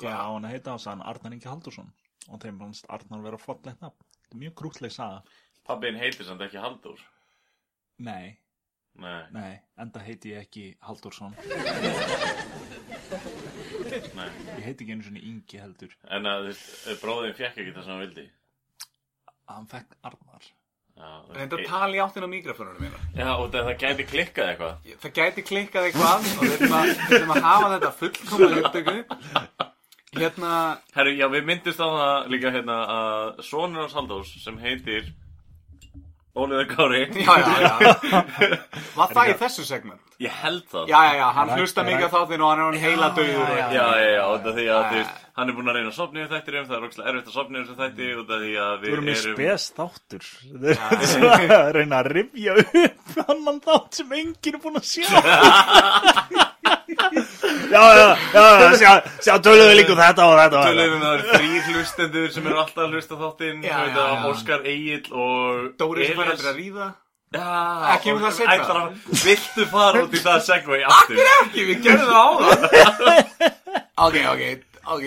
hvað Já. á hann að heita og sagði hann Arnar Ingi Halldórsson og þeim fannst Arnar vera fallegt nafn þetta er mjög krútleg saga Pabbin heitir samt ekki Halldór. nei, Nei, Nei, enda heiti ég ekki Halldórsson nei. Ég heiti ekki einu svona Ingi heldur En að bróðin fekk ekki það sem hann vildi. Hann fekk Arnar Já, þú veist, Reynda að tala í áttina á mikrofónunum mína. Já, og það, það gæti klikkað eitthvað. Það gæti klikkað eitthvað og við að, ætlum að hafa þetta fullkomlega upptöku. Hérna, Herru, já, við myndist á það líka hérna að sonur hans Halldórs sem heitir Óliður Kári. (laughs) já, já, já. (laughs) Var það í þessu segment? Ég held það. Já, já, já, hann hlusta mikið á þáttinn og hann er hann heila döður. já, Já, já, já, út af því að, þú Já. veist, hann er búinn að reyna að sopna í þættir það er rokslega erfitt að sopna í þessu þætti út af því að Þú við erum með erum... spes þáttur Þeir eru að reyna að rifja upp annan þátt sem enginn er búin að sjá (laughs) Já, já, já, já, sjá, sjá töluðu líka um þetta og þetta þetta Töluðum það eru þrýr hlustendur sem eru alltaf að hlusta á þáttinn Já, já, já. Óskar Egil og Dóri sem fær Elías- aldrei að ríða. Já, Ekki um það seinna. ætlar að- Viltu fara út í það segway aftur? Ekki, við gerðum það á það. (laughs) ok, ok, ok,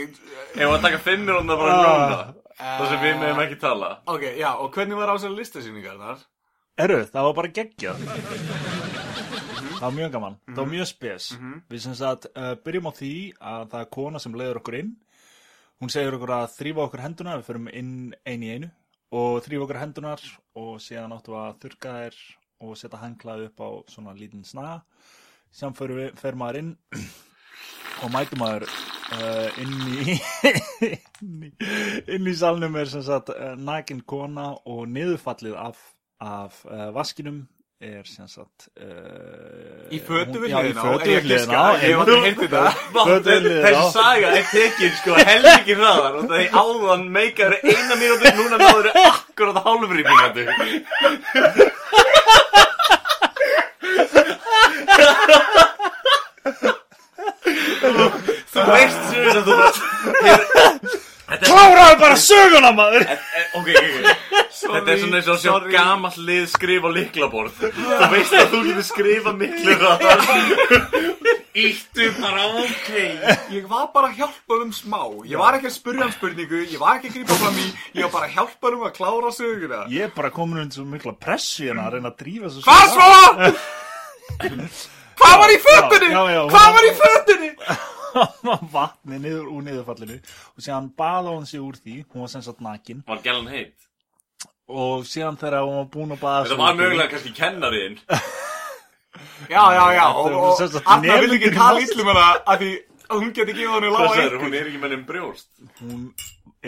Ef að taka fimm minúna bara Ah. núna Það sem við meðum ekki tala ok, já, og hvernig var á þessari listasýningar þar? Eru, það var bara geggjað Það var mjög gaman. Það var mjög spes. Við sem sagt uh, byrjum á því að það er kona sem leiður okkur inn. Hún segir okkur að þrýfa okkur henduna Við förum inn ein í einu Og þrýfa okkur hendunar Og síðan áttum við að þurrka þær Og setja hanglaði upp á svona lítinn Síðan förum við, fer maður inn (clears throat) Og mætum maður uh, inn í (laughs) inn í, inn í salnum er sem sagt uh, nakin kona og niðurfallið af, af vaskinum er sem sagt uh, Í fötu við já, í hliðina á, fötu ég einmitt. aldrei heyrt þetta. (laughs) Þessi saga er tekin sko helviki hraðar og það er áðan meikar eina mínúti núna náður akkurat hálfri mínúti (laughs) Þú veist að þú hefur Kláraðu bara söguna maður Ok, ok, ok (laughs) Þetta er svona eins og að sjá gamall lið skrifa á liklaborð Þú veist að þú getur skrifa miklu Íttu bara ok Ég var bara að hjálpa um smá. Ég var ekki að spurja um spurningu, ég var ekki að grípa fram í, ég var bara að hjálpa um að klára söguna. Ég er bara komin undir svo mikla pressu hérna að reyna að drífa þessu Hvað svo? (laughs) Hvað var í fötunni? Hvað var í fötunni? Vatni niður úr niðurfallinu og síðan baða hún sig úr því hún var sem sagt nakin Var gælan heit? og síðan þegar hún var búin að baða Þetta sig var úr því- mögulega kannski kennariðin (laughs) Já, já, já, Þetta og, er og sem sagt Arna vil ekki nemendurnir tala master- ítlum hana að því að hún geti gefið henni lága einhver. hún er ekki með þeim brjóst hún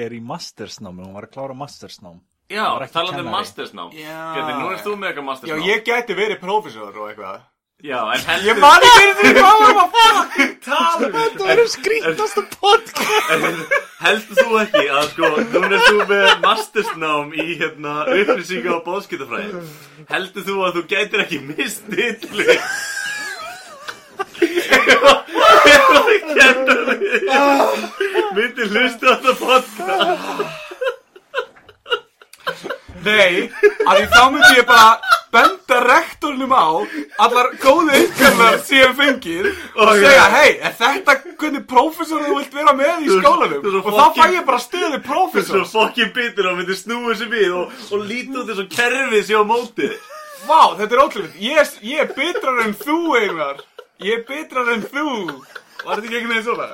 er í mastersnámi, hún var að klára mastersnám Já, var ekki talandi um kennari. mastersnám Já. Geti, nú erst þú með eitthvað Já, mastersnám ég geti verið prófessor og eitthvað. Já, en Ég heldur man ekki einu sinni hvað var að fucking tala. Um. Þetta er skrítnasta podcast. Heldur þú ekki að sko, nú er þú með mastersnám í hérna upplýsinga og bóðskiptafræði Heldur þú að þú gætir ekki mist dillu Ef að kennari myndi hlusta á þetta podcast Nei, að því þá myndi ég bara benda rektornum á allar góðu ykkarnar sem fengið og segja, hei, er þetta hvernig prófessor þú vilt vera með í Þú- skólanum? þú er svo Og þá fæ ég bara Svo prófessor. fokkin bitur og myndi snúið sér við og, og líta út eins og kerfið sér á móti Vá, þetta er ótrúlega. Ég, er- ég er bitrar en þú, Einar. Ég er bitrar en þú. Var þetta ekki einhvern veginn svona?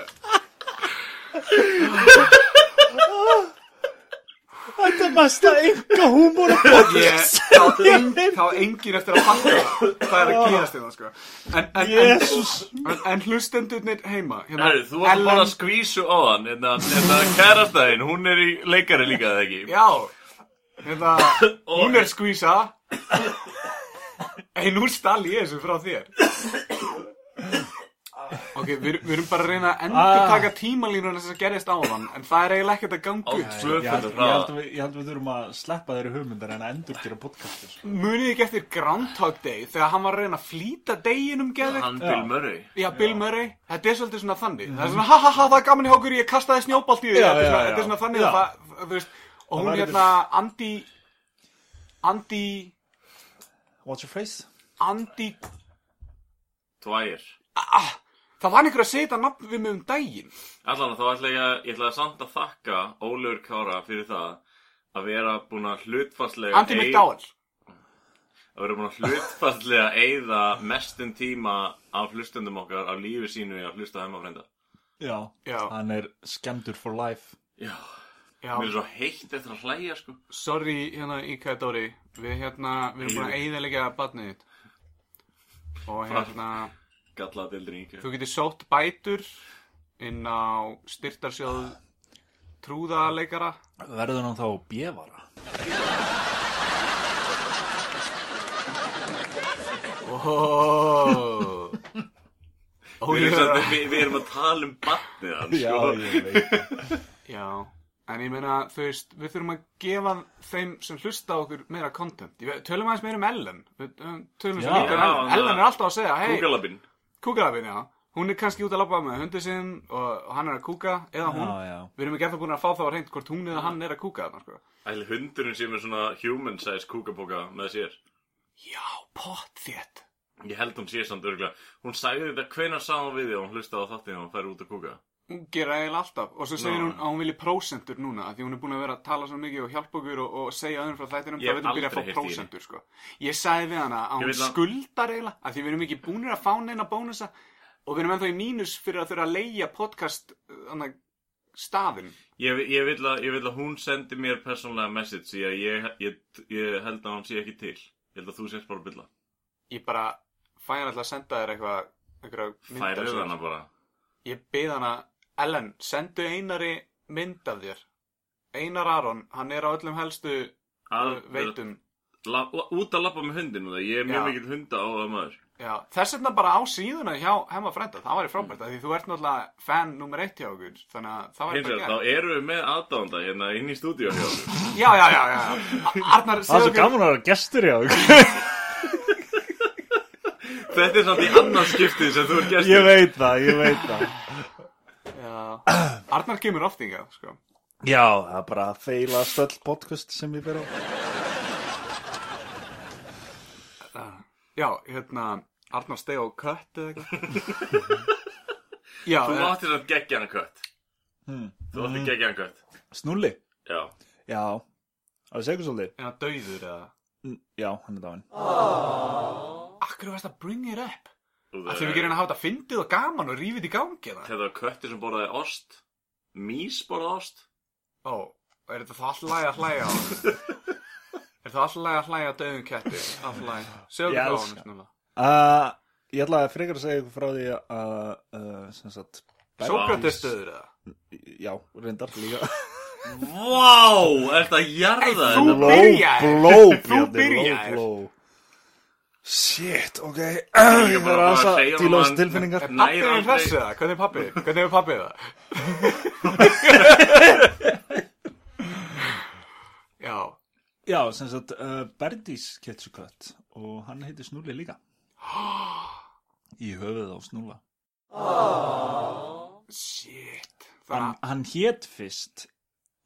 (laughs) Þetta er mesta enga húmor Ég, þá, þá engin eftir að fatta hvað er að gerast í það, sko. En, en, en, en, en hlustendurnir heima. Hérna, Herru, þú varst að fara að skvísu á hann Hérna, hérna kærastæðin, hún er í leikari líka eða ekki Já, hérna, (laughs) hún er skvísa. Ei, nú stall ég þessu frá þér. Ok, við, við erum bara að reyna að endur taka tímalínuna sem gerist á hann, en það er eiginlega ekkert að ganga upp. Ég held, tvöfundur ég, að við, ég held að við þurfum að sleppa þeirri hugmyndar en að endur gera podcastir sko. Munið ekki eftir Groundhog Day þegar hann var að reyna að flýta deginum geðveikt? Hann Bill Murray. Já, Bill Murray, þetta er svolítið svona þannig. Það er svona, ha ha ha, það er gaman í hókur, ég kastaði snjóbalt í því Þetta er svona- þannig að það, þú veist Og hún hérna, Andi Andi What's your face? Andi Tvær ah, Það var einhver að setja nafn við mig um daginn. Allan þá ætla ég að, ég ætla að samt að þakka Ólefur Kára fyrir það að vera búin að hlutfarslega Andi McDowell. Að vera búin að hlutfallega eyða mestum tíma af hlustundum okkar af lífi sínu í að hlusta heimafrænda. Já, Já. hann er skemmtur for life. Já, Já, mér er svo heitt eftir að hlæja, sko. sorry hérna Íka Dóri. Við hérna, við erum búin að eyðilegja barnið þitt. Og hérna Gallaða dildin í Þú getur sótt bætur inn á styrtarsjóð trúðaleikara Verður hann þá bjefara? Oh. Ó, Við erum, er samt, við, við erum að tala um barnið hans, Já, sko. veit Já, en ég meina, þú veist, við þurfum að gefa þeim sem hlusta á okkur meira content. Tölum aðeins meira um Ellen. Við um, tölum svo Já. líka um Já, Ellen. er alltaf að segja, hei, Kúkalafinn, já. Hún er kannski út að labba með hundið sinn og, hann er að kúka, eða hún. Já, já. Við erum ekki eftir búin að fá það á reynd hvort hún eða hann er að kúka þarna, sko. Ætli hundurinn sé með svona human size kúkabóka með sér. Já, pott þétt. Ég held hún sé samt örgulega. Hún sagði þetta hvenær sá hún við því og hún hlustaði á þáttinu og hún fær út að kúka. Hún gera eiginlega alltaf. Og svo segir hún að hún vilji prósentur núna, því hún er búin að vera að tala svo mikið og hjálpa okkur og, og segja öðrum frá þættinum, þá hef veit hún byrja að fá prósentur, sko. Ég sagði við hana að hún að- skuldar eiginlega, af því við erum ekki búinir að fá neina bónusa og við erum ennþá í mínus fyrir að þurfa að leia podcast, þannig, staðin. Ég, ég, vil að, ég vil að hún sendi mér persónlega message því að ég, ég, ég held að hún sé ekki til. Ég held að þú sést bara að bylla. Ég bara fæði alltaf að senda þér eitthvað, eitthvað þessu hana bara. Ég beð hana, Ellen, sendu einari mynd af þér. Einar Aron, hann er á öllum helstu Að, uh, veitum. La, la, út að lappa með hundinu það. Ég er mjög mikill hunda á það maður. Já, þess vegna bara á síðuna hjá Hemma Frenda, það væri frábært, af því þú ert náttúrulega fan nummer eitt hjá okkur, þannig að það væri Hins bara vegar, þá erum við með aðdánda hérna inn í stúdíu hjá okkur. Já, já, já, já, (laughs) Arnar, Það er segðu svo gaman að vera gestur hjá okkur Þetta er samt í annað skiptið sem þú er gestur. Ég veit það, ég veit það Arnar kemur oft yngja, sko. Já, það er bara að feila stöll podcast sem ég ber á Já, hérna, Arnar steg á kött eða eitthvað. (laughs) Já, Þú eh, átti samt geggja hana kött. hmm. Þú átti geggja hana kött. Snúli? Já. Já, það er segur svolítið hann dauður eða? Mm, Já, hann er dáinn Akkur varst að bring it up? Þú Ætlum við ekki að hafa þetta fyndið og gaman og rífið í gangi eða? Þetta var kötti sem borðaði ost. Mís borðaði ost. Ó, er þetta þá alltaf lægi að hlæja á hann? (laughs) er það alltaf lægi að hlæja á döðum ketti? Alltaf lægi. Segðu Ég okkur frá elska. hann, snúlega. uh, Ég ætla að frekar að segja ykkur frá því að uh, sem sagt Sókrates döður eða? Já, reyndar líka Vá, er þetta að jarða Hey, þetta? þú- blow, Þú blow. Shit, ok Ég er þarf að þessu að- tilfinningar Er pappið aldrei- þessu eða? Hvernig er pappið? Hvernig er pappið það? (laughs) Já, Já, sem sagt uh, Berdís Ketsukat og hann heitir Snúli líka (gasps) Í höfuð á Snúla shit. Hann, hann hét fyrst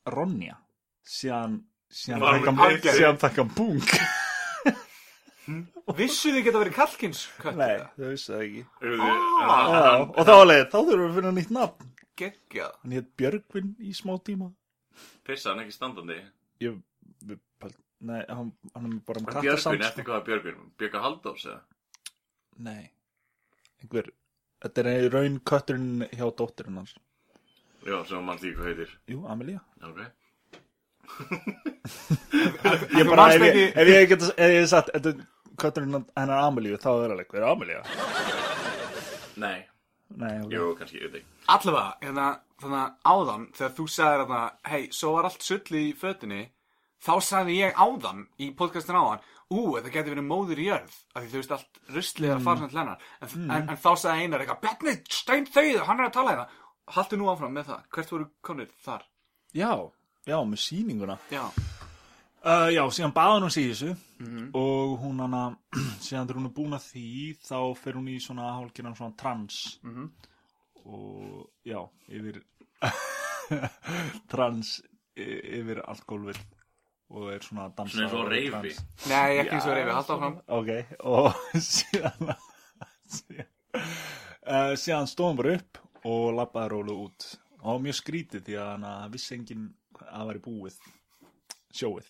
Ronja síðan síðan hann taka bung að vissu þið geta verið kalkins kött Nei, eða? þau vissu það ekki Ah. Já, og þá leið, þá þurfum við að finna nýtt nafn Geggjað. Hann hétt Björgvin í smá tíma Pissa hann ekki standandi. Ég, nei, hann, hann er bara um Björgvin, kattasamt eftir hvaða Björgvin? Björga Halldórs eða? Nei, einhver Þetta er raun kötturinn hjá dótturinn hans Já, sem mann því hvað heitir. Jú, Amelia Ok. Ég bara, ef ég, ekki- ef ég get ef ég hef sagt, þetta er kötturinn hennar Amelíu þá er hver er Amelía? Nei. Nei, ok Jú, kannski, ég veit ekki. Allavega, hérna, þannig að áðan, þegar þú sagðir að hei, svo var allt sull í fötunni, þá sagði ég áðan í podcastin áðan, ú, þetta getur verið móður í jörð, af því þú veist allt ruslið að fara samt lennar, en, en, en þá sagði Einar eitthvað, Bjarni, stein þauð, hann er að tala hérna. Haltu nú áfram með það, hvert voru konir þar? Já, já, með sýninguna Já, uh, Já, síðan baða hún sig í þessu. Og hún hana (clears throat) síðan þegar hún er búin að því þá fer hún í svona hálfgerðan svona trans. Mhm. og já, yfir (laughs) trans yfir allt gólfið. Og er svona að dansa Svona eins og reyfi. nei, ekki eins og reyfi, haltu áfram. Ok, og (laughs) síðan síðan, uh, síðan stóðum bara upp og labbaði rólu út. Og mjög skrítið því að hann vissi enginn að það væri búið sjóið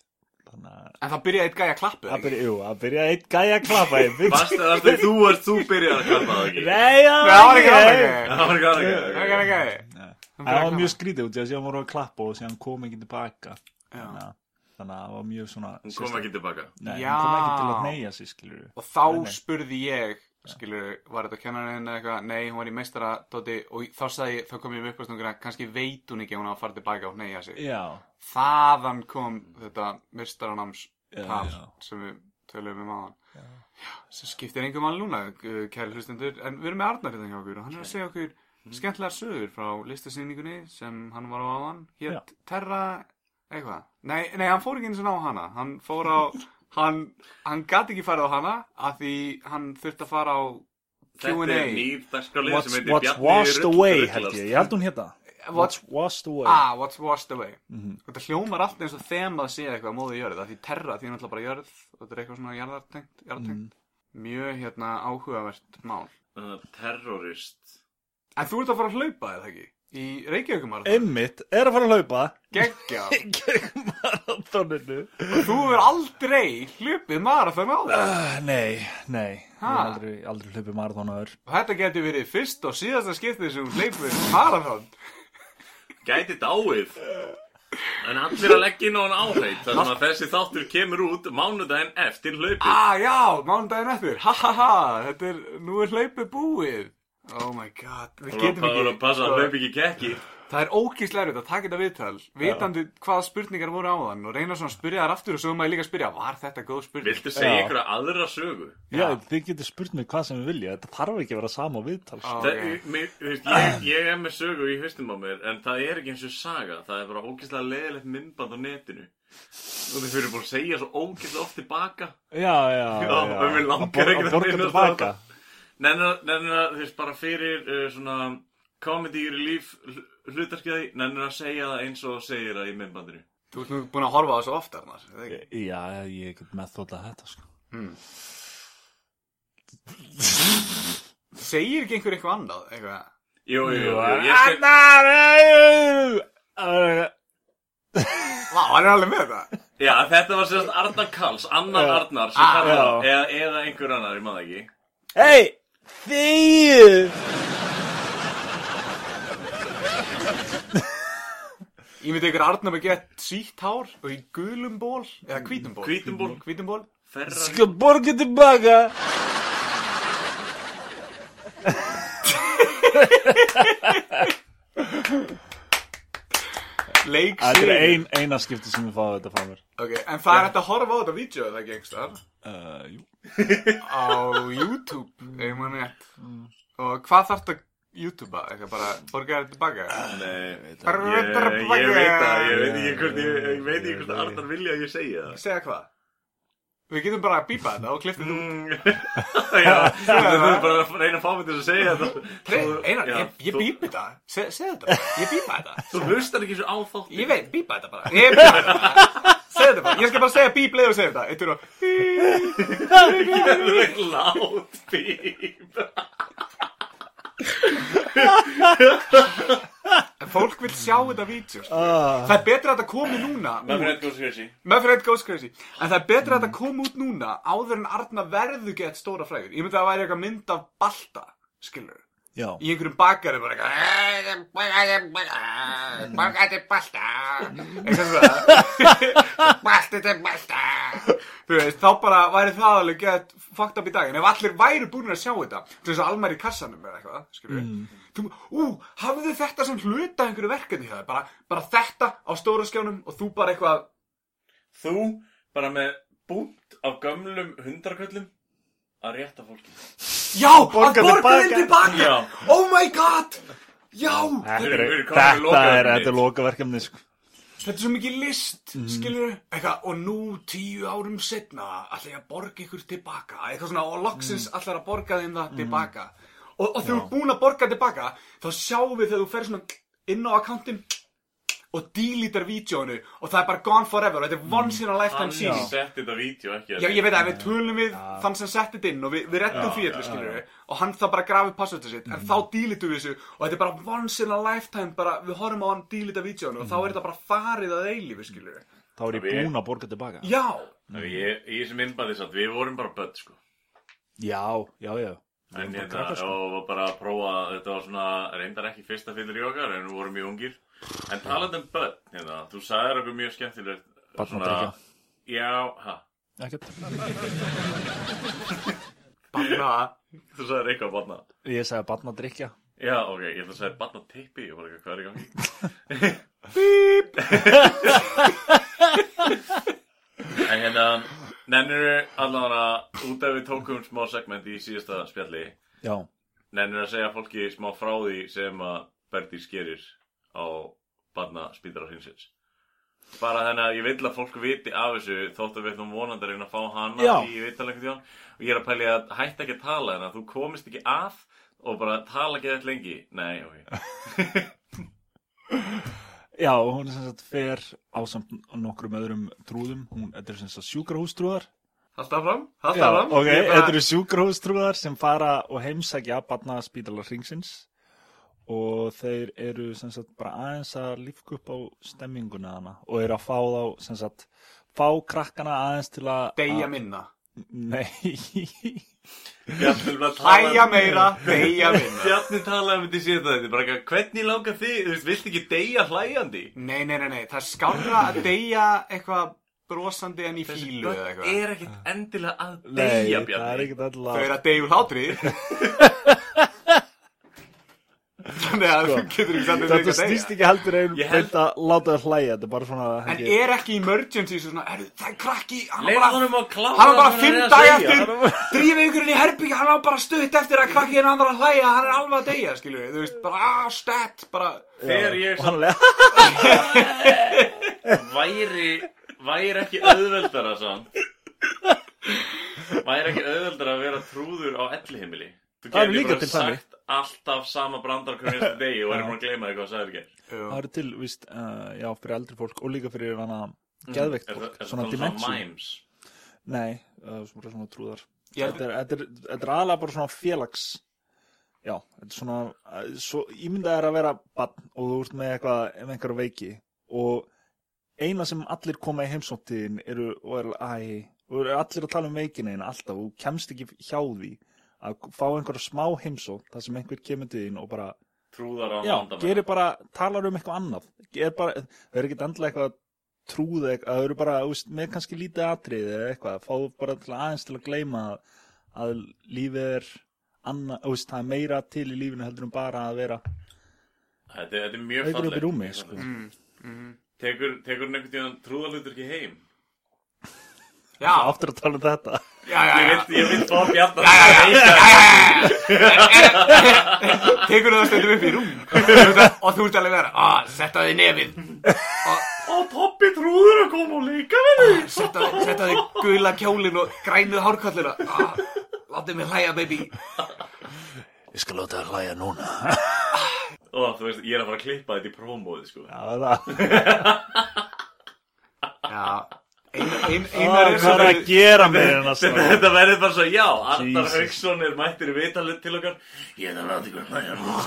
það að En það byrjaði eitt gæja að klappu að byrja, jú, að byrja eitt gæja að klappa í bygg. Varstu það þegar þú varst, þú byrjar að klappa það ekki? Nei, já, Það var ekki alveg Það var ekki Það var ekki alveg Það var mjög skrítið út í að síðan voru að klappa og síðan kom ekki tilbaka. Já. Þannig að- Þannig að það var mjög svona... Hún kom ekki tilbaka Nei, Já. hún kom ekki til að neyja sig, skilur. Og þá Nei, nei. spurði ég Skilur, var þetta kennarinn eða eitthvað? Nei, hún var í meistara dóti Og þá sagði ég, þá kom ég uppastungur að Kannski veit hún ekki hún á að fara tilbaka og neyja sig. Já, Þaðan kom þetta meistaranams Já, tal já. Sem við töluðum um aðan Já, sem skiptir engum alveg núna uh, Kæri hlustendur, en við erum með Arnar hérna hjá okkur Og hann er að segja okkur skemmtilega sögur Frá listasýningunni sem hann var á aðan Já. Hétt Terra eitthvað? Nei, nei, hann fór ekki eins og á hana. Hann fór á (laughs) Hann, hann gat ekki farið á hana af því hann þurfti að fara á Þetta er Q&A nýr dagskrálið What's, sem heitir what's washed away, held ég. Ég held hún hérna. What's, What's washed away. ah, what's washed away Mhm. Þetta hljómar allt eins og þemað sé eitthvað á móði jörð af því terra því náttúrulega bara jörð og þetta er eitthvað svona jarðartengt. Mhm. Mjög hérna áhugavert mál Uh, Terrorist En þú ert að fara að hlaupa eða ekki? Í Reykjavíkumar Einmitt, er að fara að hlaupa. Geggja (laughs) Gegn marathoninu. Þú hefur aldrei hlupið marathon á þér Uh, nei, nei. Ég Ha? hef aldrei, aldrei hlaupið marathonaður. Og þetta getur verið fyrst og síðasta skiptið sem þú hleypur marathon Gæti dáið En allir að leggja inn á hann áheit Þar sem að þessi þáttur kemur út Mánudaginn eftir hlaupið Ah, já, mánudaginn eftir Ha ha ha, þetta er, nú er hlaupið búið Oh my god, við Það getum var ekki að passa að sko, hlaupi ekki kekki Það er ókýrslega erfitt að taka þetta viðtal Vitandi hvaða spurningar voru á þann Og reyna svona að spyrja þar aftur Og svo maður líka að spyrja Var þetta góð spurning? Viltu segja Já. einhverja aðra sögu? Já, þið getur spurt mig hvað sem við vilja. Þetta þarf ekki að vera sama viðtal. Á, sko. Það, ok. mér, þú veist, ég, ég er með sögu í haustum á mér En það er ekki eins og saga Það er bara ógeðslega leðilegt myndband á netinu Og þau fyrir búin að segja svo ógeðslega oft tilbaka Já, já, já. Já, og mér langar Að ekki að að borga minnast á tilbaka. Nennir að, þú veist, bara fyrir uh, svona Comedy relief hlutarskiði Nennir að segja það eins og segir það í myndbandinu Þú ert nú búin að horfa á þessu ofta Arnar, eða ekki? Já, ég get með þótt að þetta, sko. Segir ekki einhver eitthvað annað? Eitthvað Jú, jú, jú, ég skal Annar! Vá, hann er alveg með þetta Já, þetta var sérst Arnar Karls, annar. Arnar sem Ah, kallar já. það, eða, eða einhver annar, ég maður ekki Hei, þið! Ég myndi ykkur Arnar með gett sítt hár Og í gulum ból Eða hvítum ból Hvítum ból. Hvítum ból Ferrari Skal borga tilbaka. Leik Þetta er sigur. ein, eina skipti sem ég fáið þetta frá mér. Ok, en það er hægt að horfa á þetta vídeo eða ekki einhverstaðar Uh, jú. Á YouTube, ef maður rétt. Og hvað þarf þetta YouTubea? Eitthvað bara borga þér tilbaka? Nei, Bara ég, ég veit það, ég veit ekki hvort ég, ég veit ekki hvort Arnar vilja að ég segja það Segja hvað? Við getum bara að bípa þetta og þetta út. Mm, (laughs) Já, þú þurfum bara að reyna að fá mig til að segja þetta Einar, ég, bípi þetta. Se, segðu þetta. Ég bípa þetta. Þú hlustar ekki svo á þátt Ég veit, bípa þetta bara. Ég bípa þetta bara. Segðu þetta bara. Ég skal bara segja bíp leið og segja þetta. Eitt er Ég er lát bíp að fólk vil sjá þetta vídeo. sko. Ah, Það er betra að þetta komi núna. Fyrir eitthvað skresi Meðfrið goes crazy En það er betra að þetta kom út núna áður en Arna verður gett stóra frægur Ég myndi að það væri eitthvað mynd af Balta Skilur já. Í einhverjum bakari bara eitthvað Bakari Balta. Eitthvað svona. (laughs) Balta til Balta. Þú veist, þá bara væri það alveg gett fucked up í dag En ef allir væri búin að sjá þetta Til þess að almar í kassanum eða eitthvað Skilur mm. Þú, ú, hafðu þið þetta sem hluta af einhverju verkefni hjá þér bara, bara þetta á stóra skjánum og þú bara eitthvað Þú bara með búnt af gömlum hundarköllum að rétta fólki Já, að borga þeim tilbaka. Oh my god Já, Þetta er, er, er lokaverkefni, sko. þetta er svo mikið list mm. Skilur eitthvað, og nú tíu árum setna ætla ég að borga ykkur tilbaka Eitthvað svona, og loksins mm. ætlar að borga þeim það tilbaka Og, og þegar þú ert búin að borga tilbaka Þá sjáum við þegar þú fer svona inn á akkántin Og dílítar vídjónu Og það er bara gone forever og Þetta er once in a lifetime Hann sýning setti þetta vídeo ekki Já, ég veit að við tölum við þann sem setti þetta inn og við, við rettum því allir, skilur við og hann þá bara grafið passvöldu sitt en þá dílitum við þessu og þetta er bara once in a lifetime bara við horfum á hann dílita vídjónu og þá er þetta bara farið að eilífi, skilur við þá er ég búinn að borga tilbaka. Já, Þannig ég, í þessum innbæði satt, við vorum bara börn, sko. Já, já, já. Við En vorum bara hérna, sko. og var bara að prófa, þetta var svona, reyndar ekki fyrsta fyllir í okkar, en við vorum mjög ungir. En talandi um börn, hérna, þú sagðir okkur mjög skemmtilegt. Barnadrykkja. Já, ha, Ekkert. (laughs) banna þú sagðir eitthvað barna. Ég sagði barn að drikja. Já, ok, ég ætla að segja barna tippi, ég var ekki, hvað er í gangi? en hérna, nennir allavega, út af við tókum smá segment í síðasta spjalli, Já. nennir að segja fólki smá frá því sem að Berdís gerir á barna spýndara hrinsins. Bara þannig að ég vil að fólk viti af þessu þótt að við ætlum vonandi að reyna að fá hana Já. í vittalengu þjón og ég er að pæli að hætta ekki að tala en að þú komist ekki að og bara tala ekki þetta lengi. Nei, ok. (laughs) Já, hún er sem sagt fer á samt nokkrum öðrum trúðum. Hún, þetta er sem sagt sjúkrahústrúðar. Halda fram, Já, fram ok, Ég bara- þetta eru sjúkrahústrúðar sem fara og heimsækja barna spítalar hringsins og þeir eru sem sagt bara aðeins að lífka upp á stemminguna hana og eru að fá þá sem sagt fá krakkana aðeins til að Deyja minna. Nei. (laughs) Hlæja meira, deyja minna. (laughs) Bjarni talaði um þetta í síðan þetta, bara eitthvað, hvernig langar þig, þú veist, vilt ekki deyja hlæjandi? Nei, nei, nei, nei, það er skárra að deyja eitthvað brosandi en í fílu eða eitthvað. er ekkert endilega að Nei, deyja, það er Bjarni. ekkert Þau eru að deyja úr hlátri (laughs) Þannig að þú getur ekki samt að Þetta snýst ekki heldur held- beint að láta það hlæja Þetta er bara svona En er ekki emergency svo svona, er, það er krakki, hann var bara, honum að klára hann var bara það sem fimm er að daga segja. eftir, drífið ykkur inn í herbyggja, hann var bara stutt eftir að krakki henni andra að hlæja, hann er alveg að deyja, skilju þú veist, bara, ah, stat, bara, Þegar ég hann alveg (laughs) væri, væri ekki auðveldara samt? Væri ekki auðveldara að vera trúður á ellihimili þú Það er getur líka bara til þannig. sagt alltaf sama brandar hvernig næstu (laughs) degi og væri búin að gleyma því hvað það sagðir ekki Það eru til, víst, uh, já, fyrir eldri fólk og líka fyrir hana geðveikt er fólk, það svona svona dimension. mimes? Nei, uh, svona, svona trúðar. Þetta, er, þetta, er, þetta er aðalega bara svona félags Já, þetta er svona uh, svo ímyndað er að vera barn og þú ert með eitthvað, ef einhverja veiki og eina sem allir koma í heimsóttiðin eru og er æ, og eru allir að tala um veikina einn alltaf og þú kemst ekki hjá því að fá einhverja smá heimsótt þar sem einhver kemur til þín og bara trúðar á Já, gerir bara, talar um eitthvað annað. Bara, það er ekkert endilega eitthvað trúð eitthvað, það eru bara, veist, með kannski lítið atrið eða eitthvað, fá bara til aðeins til að gleyma að, lífið er annað, veist, það er meira til í lífinu heldur en bara að vera þetta, þetta er mjög fallegt. sko. tekur, tekur einhvern tíðan trúðalutur ekki heim já, Áttur að tala um þetta. Já, já, ég já, ég vil fá Bjarnar já, já, já, já, tekur það stundum upp í rúm? Og þú ert alveg vera, ah, setta þig nefið, Ó, Toppi trúður að koma og leika við þig. Setta þig, setta þig gula kjólin og grænuð hárkallina, ah, látið mig hlæja, baby, Ég skal láta það hlæja núna. Ó, þú veist, ég er að fara að klippa þetta í prómóði, sko. Já, það. Já, ein, Ó, einar er Hvað er að gera með hennar (laughs) Þetta, verður bara svo, já, Arnar Jesus. Hauksson er mættir í vitalið til okkar. Ég er að hlæja núna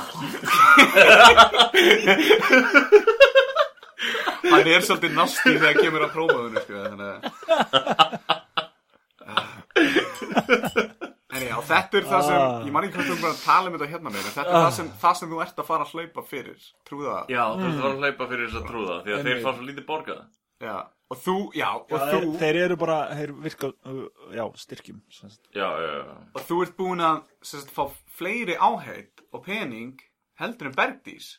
hann er svolítið nasti þegar kemur að prófaðinu sko, þannig að en já, þetta er það sem ég man ekki hvað þú bara að tala um þetta hérna með en þetta er það sem, það sem þú ert að fara að hlaupa fyrir trúða það? Já, þú ert að fara að hlaupa fyrir þess að trúða Því að þeir fá svo lítið borgað. Já. Og þú, já, og Þeir, þú þeir eru bara, þeir virka, uh, já, styrkjum sem. Já, já, já og þú ert búin að sem sagt, fá fleiri áheit og pening heldur en Bergdís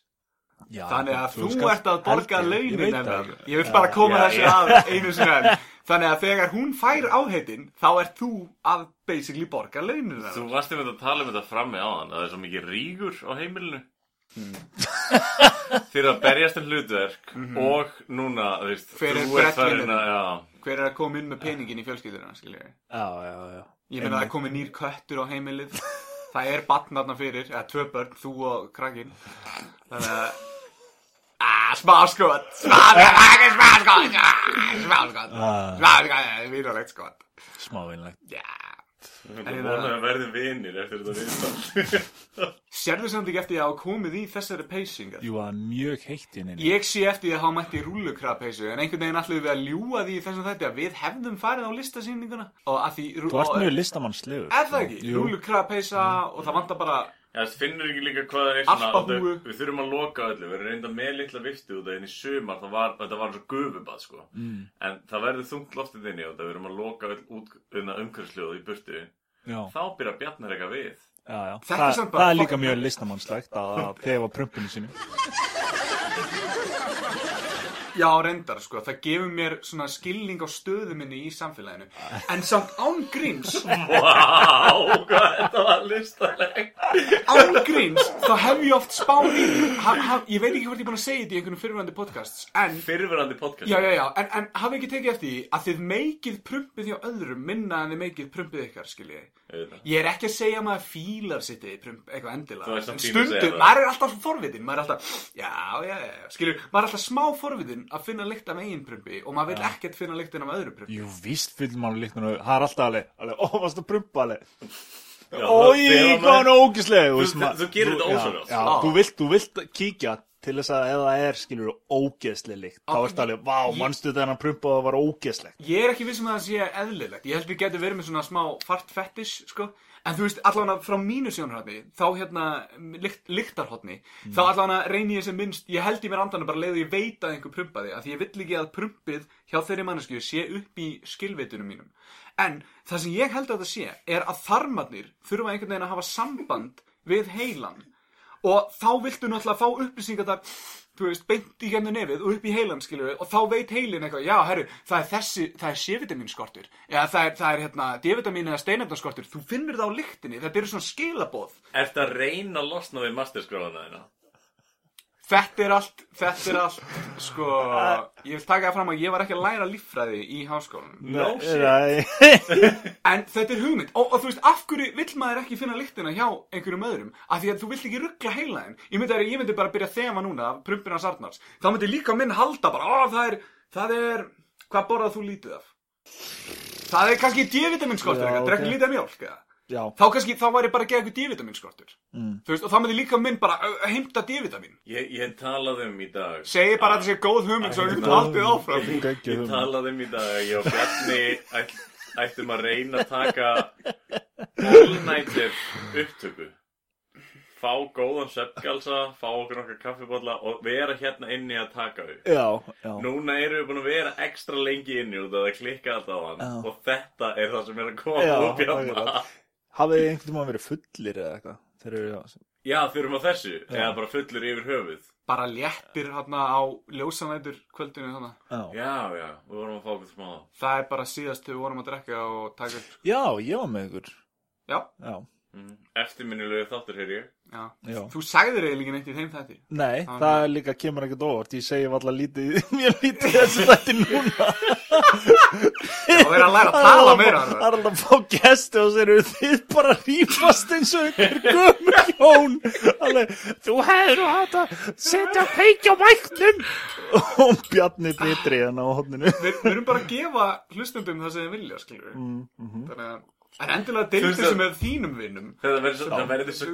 já, Þannig að þú skalt- ert að borga held ég, ég launin hennar. það. Ég vil bara koma Já, þessu já. að einu sinni enn. Þannig að þegar hún fær áheitin, þá ert þú að basically borga launin Þú hennar. varst einmitt að tala um þetta frammi á hann Það er svo mikið rígur á heimilinu (laughs) Fyrir að berjast um hlutverk Og núna, þú veist Hver er þú ert farin breadwinnerinn? að- Já, Hver er að koma inn með peningin í fjölskylduna, skiljið? Já, já, já Ég meina að það komi nýr köttur á heimilið. Það er batn þarna fyrir, eða tvö börn, þú og krakkin. Þannig að... (laughs) Ah, smá skot! Smá skot! Smá skot! ah, Smá skot! Ah. Smá skot! Vínulegt skot. Smávinnlegt Já. Ég að við verðum vinir eftir þetta viðtal. (laughs) Sérðu samt ekki eftir að hafa komið í þessari peysingar? Jú, er mjög heitt í henni. Ég sé eftir að hafa mætti rúlukrapeysu en einhvern veginn ætlum við að ljúga því í þessum þætti að við hefðum farið á listasýninguna og að því Þú ert mjög listamannslegur. Er það ekki? Rúlukrapeysa og það vantar bara Já, það finnur ekki líka hvað það er svona Alpahúfu. það- Við þurfum að loka öllu, við erum reynda með litla viftu út af henni í sumar, það var, þetta var svo gufubað sko Mm. En það verður þungt loftið inni og það við erum að loka öll út unna umhverfsljóð í burtu Já, Þá byrja bjarnar eitthvað við já, já. Þetta er Það, samt bara það er líka fucking- mjög listamannslegt að að þefa prumpinu sínu. (laughs) Já, reyndar, sko, það gefur mér svona skilning á stöðu minni í samfélaginu. En samt án gríns, Vá, hvað þetta var listaleg án gríns, þá hef ég oft spáð í ha, ha, Ég veit ekki hvort ég er búin að segja þetta í einhvernum fyrirvændi podcasts En, Fyrrverandi podcast? Já, já, já, en, en hafi ekki tekið eftir því að þið meikið prumpið hjá öðrum minna en þið meikið prumpið ykkar, skiljið Auðvitað. Ég er ekki að segja að maður fílar sitt eitthvað endilega. En stundum, maður er alltaf forvitin Maður er alltaf, já, já, já, skilur Maður er alltaf smá forvitin að finna lykt af eigin prumpi Og maður vil ekkert finna lyktin af öðru prumpi Jú, víst fylgum maður líknum Það er alltaf alveg, alveg, ó, varst að prumpa alveg. Ói, hvað er ógislega Þú- gerir þetta ósjálfrátt. Já, þú vilt, þú vilt kíkja til þess að ef það er, skilur, ógeðslega líkt Þá Ah, ertu alveg, vá, ég- manstu þegar hann prumpa og það var ógeðslegt? Ég er ekki vissum að það sé eðlilegt. Ég held við getum verið með svona smá fart fetish, sko. En þú veist, allavega frá mínu sjónarhóttni Þá hérna, lykt, lyktarhóttni Mm. Þá allavega reyni ég sem minnst Ég held í mér andanum bara leiðu ég veit að einhver prumpaði Af því ég vill ekki að prumpið hjá þeirri mannesku Sé upp í skilveitunum mínum. En það sem ég held að það sé Er að þarmarnir þurfa einhvern veginn að hafa samband Við heilan Og þá viltu náttúrulega fá upplýsingar þar Þú veist, beint í gennu nefið og upp í heilan skilur við Og þá veit heilin eitthvað, já, herru, það er þessi, það er C-vitamin skortur Eða það er, það er hérna, D-vitamin eða steinefna skortur Þú finnur það á lyktinni, þetta eru svona skilabóð Ertu að reyna að losna við masterskráðana þína? Þetta er allt, þetta er allt, sko Ég vil taka það fram að ég var ekki að læra líffræði í háskólanum No shit. Nei, En þetta er hugmynd og, og þú veist, af hverju vill maður ekki finna lyktina hjá einhverjum öðrum af því að þú vilt ekki ruggla heilaðin Ég myndi, að- ég myndi bara byrja að þema núna af prumpina Sarnars Þá myndi líka minn halda bara, ó það er, það er, hvað borðað þú lítið af? Það er kannski Já, eitthvað, drekka ok. lítið af mjólk eða? Já, Þá kannski, þá væri bara að geða eitthvað D-vitamin skortur. Mm. Þú veist, og þá myndi líka minn bara að heimta D-vitamin. Ég, ég talaði um í dag. Segi bara að þetta sé góð hugmynd svo við getum haldið áfram. Geggjuð Ég hugmynd. talaði um í dag að ég og Bjarni ætt, ættum að reyna að taka all-nighter upptöku. Fá góðan sveppgalsa fá okkur nokkar kaffibólla og vera hérna inni að taka upp Já, já. Núna erum við búin að vera ekstra lengi inni út að það klikka alltaf á hann Já. og þetta er það sem er að koma Já, upp hérna akkurat. Hafið þið einhvern tímann verið fullir eða eitthvað? Þeir eru, já, Já, þurfum að þessu, eða bara fullur yfir höfuð. Bara léttir hérna á ljósanætur kvöldinu þannig já. Já, já, við vorum að fá okkur smá. Það er bara síðast þegar við vorum að drekka og taka upp. Já, ég var með ykkur. Já, Já, mm. Eftirminnilegu þáttur hér ég. Já. já. Þú sagðir eiginlega ekki neitt í þeim þætti. Nei, það er líka kemur ekkert óvart. Ég segi alltaf lítið, (laughs) mjög lítið þessi þetta núna (laughs) Við erum að læra að tala meira Það er alltaf að fá gesti og þeir eru þið bara rífast eins og ykkur gömur hjón. Alveg, þú hefur átt að setja peikja mæknum Og Bjarni bitri hérna á hodninu Við, erum bara að gefa hlustundum það sem þið vilja, mm, mm Þannig að En endilega veist sem með þínum vinnum Það verður svo,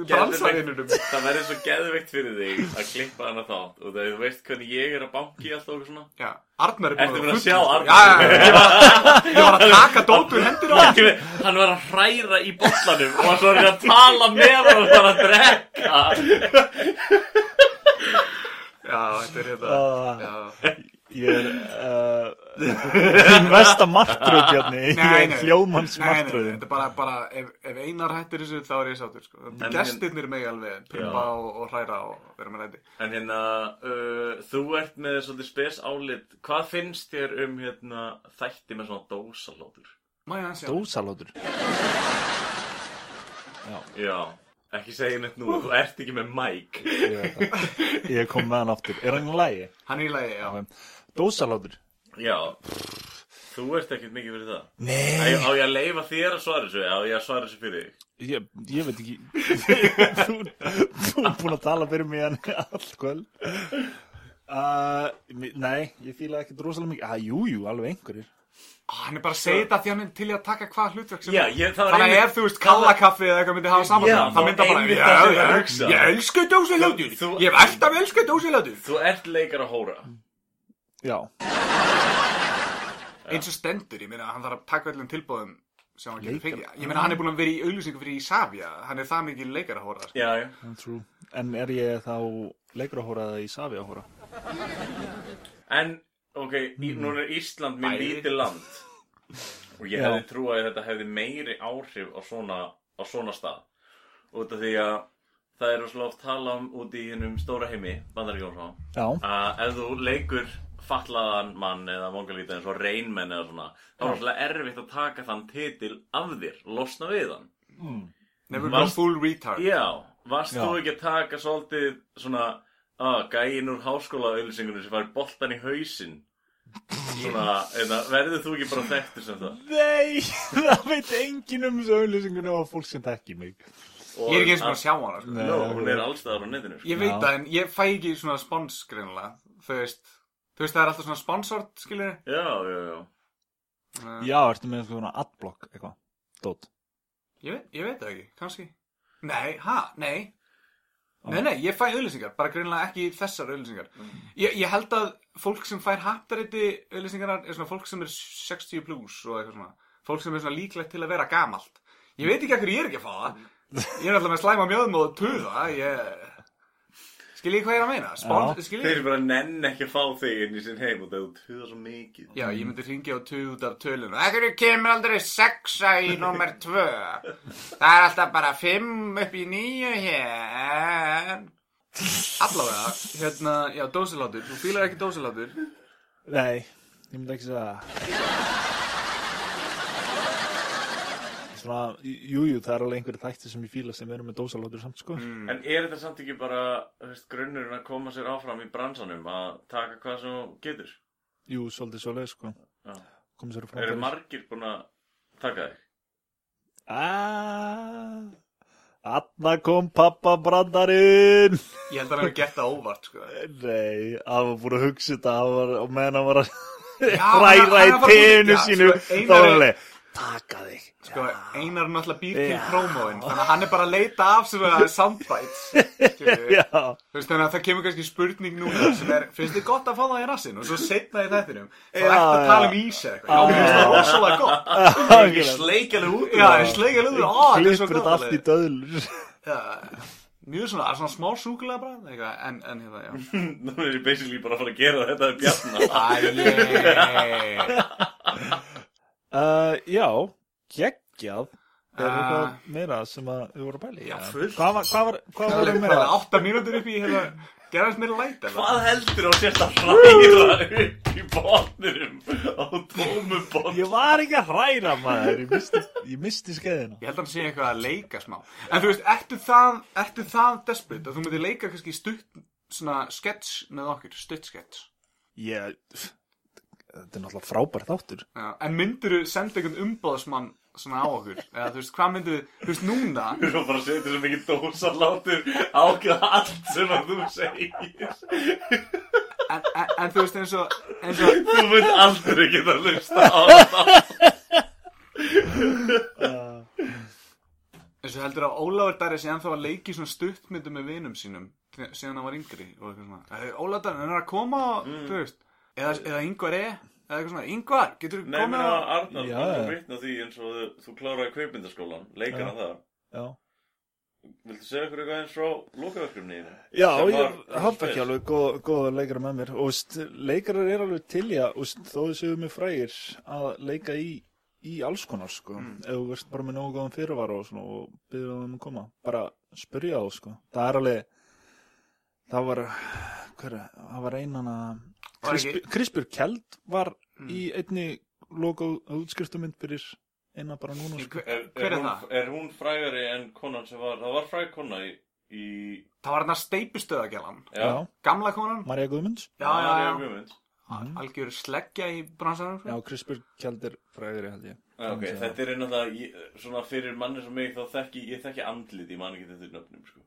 svo geðveikt fyrir þig að klippa hana þátt. Og það þú veist hvernig ég er að banki alltaf og svona. Já, Arnar er búin að sjá. Arnar? Já, já, já, ég var, ég var að taka dótur hendur á hann (laughs) Hann var að hræra í bollanum og hann svo er að tala með hann og bara að drekka. Já, þetta er hérna Ah. Já, Ég er uh, (laughs) Þín versta martröð Bjarni Ég er nei. hljóðmanns Nei, nei, nei, martröð þetta er bara, bara ef, ef einar hættir þessu þá er ég sáttur sko. En- Gestirnir mig alveg pumpa Já. og, og hræra og vera með ræti En hérna, uh, þú ert með svolítið spes álit Hvað finnst þér um hérna þætti með svona dósalótur? Dósalótur Já, ekki segja neitt nú, þú ert ekki með mæk Ég. Ég kom með hann aftur. Er hann í lægi? Hann er í lagi, já. Dósalótur Já, þú ert ekkert mikið fyrir það. Á Nei ég- á ég að leifa þér að svara þessu? Já, ég að svara þessu fyrir þig? Ég, ég veit ekki. (laughs) Þú, þú er búin að tala fyrir mig hann allt kvöld. Uh, Nei, ég fíla ekki rosalega mikið. Ah, Jú, jú, alveg einhverjir Hann er bara að segja þetta því hann er til í að taka hvað hlutverk sem Já, er. ég- Þannig að ef þú veist kallakaffi eða eitthvað myndi hafa saman Já, það var bara, ég hugsa. ég elsku dósilhátur Þú- Ég hef alltaf elskað dósilhátur Þú ert leikar að hóra Já, (laughs) Eins og stendur, ég meina, hann þarf að taka öllum tilbúðum sem hann getur fengið Ég meina, hann er búin að vera í auðlýsingu fyrir Ísafja Hann er það mikið leikar að hóra sko. Já, já true. En er ég þá leikur að hóra eða í safi að hóra? En, ok, í, nú er Ísland Bæði. lítið land. (laughs) Og ég Já. hefði trúið að þetta hefði meiri áhrif á svona, á svona stað. Út af því að það er rosalega oft tala um út í hennum stóra heimi, bandaríkjónsá að ef þú leikur fatlaðan mann eða mongalítið eins og reynmenn eða svona þá er rosalega erfitt að taka þann titil af þér, losna við hann. Never Varst- gone full retard. Já, varst Já. þú ekki að taka svolítið svona að gæin úr háskóla auðlýsingunum sem fær boltan í hausinn svona, eða verður þú ekki bara þekktur sem það Nei, (laughs) það veit enginn um þessu auðlýsingunni og fólk sem tekki mig. Og Ég er ekki eins og að- að sjá hana sko. Nei. Nó, hún er allstaðar á netinu sko. Ég veit Já. það, en ég fæ ekki svona spons greinilega Þú veist, þú veist það er alltaf svona sponsort, skilur Já, já, já Já, ertu með svona adblock eitthvað? Dót. Ég veit, ég veit það ekki, kannski Nei, ha, nei Nei, nei, ég fæ auðlýsingar, bara greinilega ekki þessar auðlýsingar ég, ég held að fólk sem fær haptariti auðlýsingarnar er svona fólk sem er 60 plus og eitthvað svona. Fólk sem er svona líklegt til að vera gamalt. Ég veit ekki ekkur ég er ekki að fá það. Ég er alltaf með slæma mjöðum og tuða Ég Skil ég hvað ég er að meina? Skil ég Þeir bara nenn ekki að fá þig inn í sinn heim og það tuða svo mikið. Já, ég myndi ringja og tuða út af tölunum. Ekkur kemur aldrei sexa í nummer tvö? Það er alltaf bara fimm upp í nýju hér Allavega, hérna, já, dósilátur Þú fílar ekki dósilátur Nei, ég myndi ekki segja það. Svona, jú, jú, það er alveg einhverju þætti sem ég fíla sem eru með dósalótur samt, sko. Mm. En er þetta samt ekki bara þú veist, grunnurinn að koma sér áfram í bransanum að taka hvað sem þú getur? Jú, svolítið svolítið, sko. Já. Komið sér fram Eru margir búin að taka þig? Ah, Anna kom pappa brandarinn. Ég held að hann hefur gert það óvart, sko Nei, hann var búin að hugsa þetta, og meðan hann var að hræra í já, sínu, sko, þá var hann alveg, taka þig. Sko, Einar er náttúrulega býr til Já. prómóin Þannig að hann er bara að leita af soundbites. (laughs) Já, Þú veist, þannig að það kemur kannski spurning núna sem er, finnst þið gott að fá það í rassin? Og svo setna í þættinum, þá ertu að tala um ís eða eitthvað. Já, mér finnst það rosalega gott. (laughs) Sleikjaleg út er þetta allt í döðlur. Já, mjög svona, svona smá súkulega bara, eitthvað, en, en hérna, já. (laughs) Nú er ég basically bara að fara að gera þetta við bjarna Æ, Uh, já, geggjað. Er Ah. eitthvað meira sem að við vorum að pæla í? Já, fullt. Hvað var, hvað var, hvað það var meira? bara átta mínútur upp í, hérna, gerðast mér læt, eða? Hvað heldur á sérst að hræra upp í botnirum á tómu botn? Ég var ekki að hræra maður, ég misti, ég misti skeiðina. Ég held að hann sé eitthvað að leika smá. En þú veist, ertu það, ertu það desperate að þú myndir leika kannski stutt, svona sketch með okkur, stutt sketch? Ég, þetta er náttúrulega frábær þáttur. Já, en myndir þú senda einhvern umbóðsmann svona á okkur? Eða þú veist, hvað myndir þú, þú veist, núna, Þú erum bara að setja svo mikið dósalátur ákveða allt sem að þú segir. en, en, en þú veist eins og, eins og, Þú mynd aldrei geta að hlusta á það. eins og heldur að Ólafur Darri sé ennþá að leiki svona stuttmyndu með vinum sínum síðan hann var yngri og eitthvað svona. "Hey, Ólafur Darri, hann er að koma, þú veist, eða, eða yngvar e, eða eitthvað svona, yngvar, getur þú Nei, komið að Arnar, Já, hann já. er vitna því eins og þú, þú kláraði kveipindaskólan, leikana Já. þar. Já. Viltu segja okkur eitthvað eins frá lokaverkefniðinu? Já, ég hafði ekki alveg góð, góða leikara með mér og veist, leikarar er alveg til og veist, þó þau séu mig frægir að leika í, í alls konar sko. ef þú veist bara með nógu góðan fyrirvara og, svona, og byrja þeim að koma bara spyrja þá sko. það er alveg það var hver, er- það var einan að Krispur Kjeld var í einni logo útskriftumynd fyrir eina bara núna sko. Hver, Er, er, er hún, það? er hún frægari en konan sem var, það var fræg kona í, í Það var hann að steipustöðagjalan. Já, Gamla konan? Marja Guðmunds Já, já, já. Guðmund. Algjör sleggja í bransanum. Já, Krispur Kjeld er frægari held ég Já, ok, þetta er einhverja svona fyrir manni sem mig þá þekki, ég þekki andlit, ég man ekki þetta nöfnum, sko.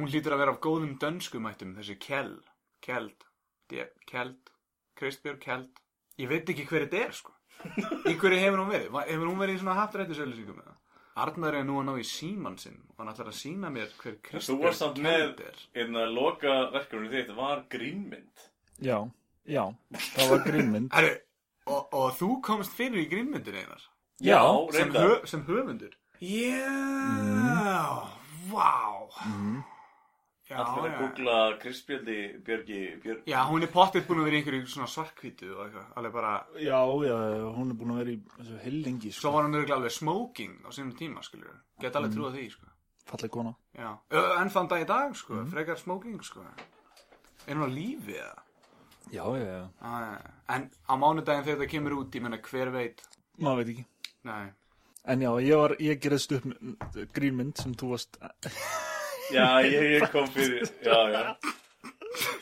Hún hlýtur að vera af góðum dönskumættum, þessi Kjell, Kjeld, D- Kjeld, Kristbjörg Kjeld. Ég veit ekki hver þetta er, sko. Í hverju hefur hún verið? Hefur hún verið í svona hattrættisauðlýsingum með það? Arnar er nú að ná í síman sinn og hann ætlar að sína mér hver Þú Kristbjörn varst samt með Kjeld er. einn að loka verkefni þitt var grínmynd Já, já, það var grínmynd. Herru, og, og þú komst fyrir í grínmyndin einar Já, sem, reyndar. hö, sem höfundur Já, vá Já, Allir að googla Kristbjörni Björgi Björg Já, hún er pottið búin að vera í einhverju svona svarkvítu og eitthvað, alveg bara, já, já, hún er búin að vera í þessu heilengi, svo sko. var hún örgulega alveg smoking á sínum tíma, skiljur. Get alveg trúið því, sko. Falleg kona. Já, Ö, en þann dag í dag, sko, frekar smoking, sko. Er hún á lífi, eða? Já, já, já. Ah, en á mánudaginn þegar það kemur út, ég menna, hver veit? Maður veit ekki. Nei. En já, ég ég gerðist upp grínmynd sem þú varst, Já, ég, ég kom fyrir Já, já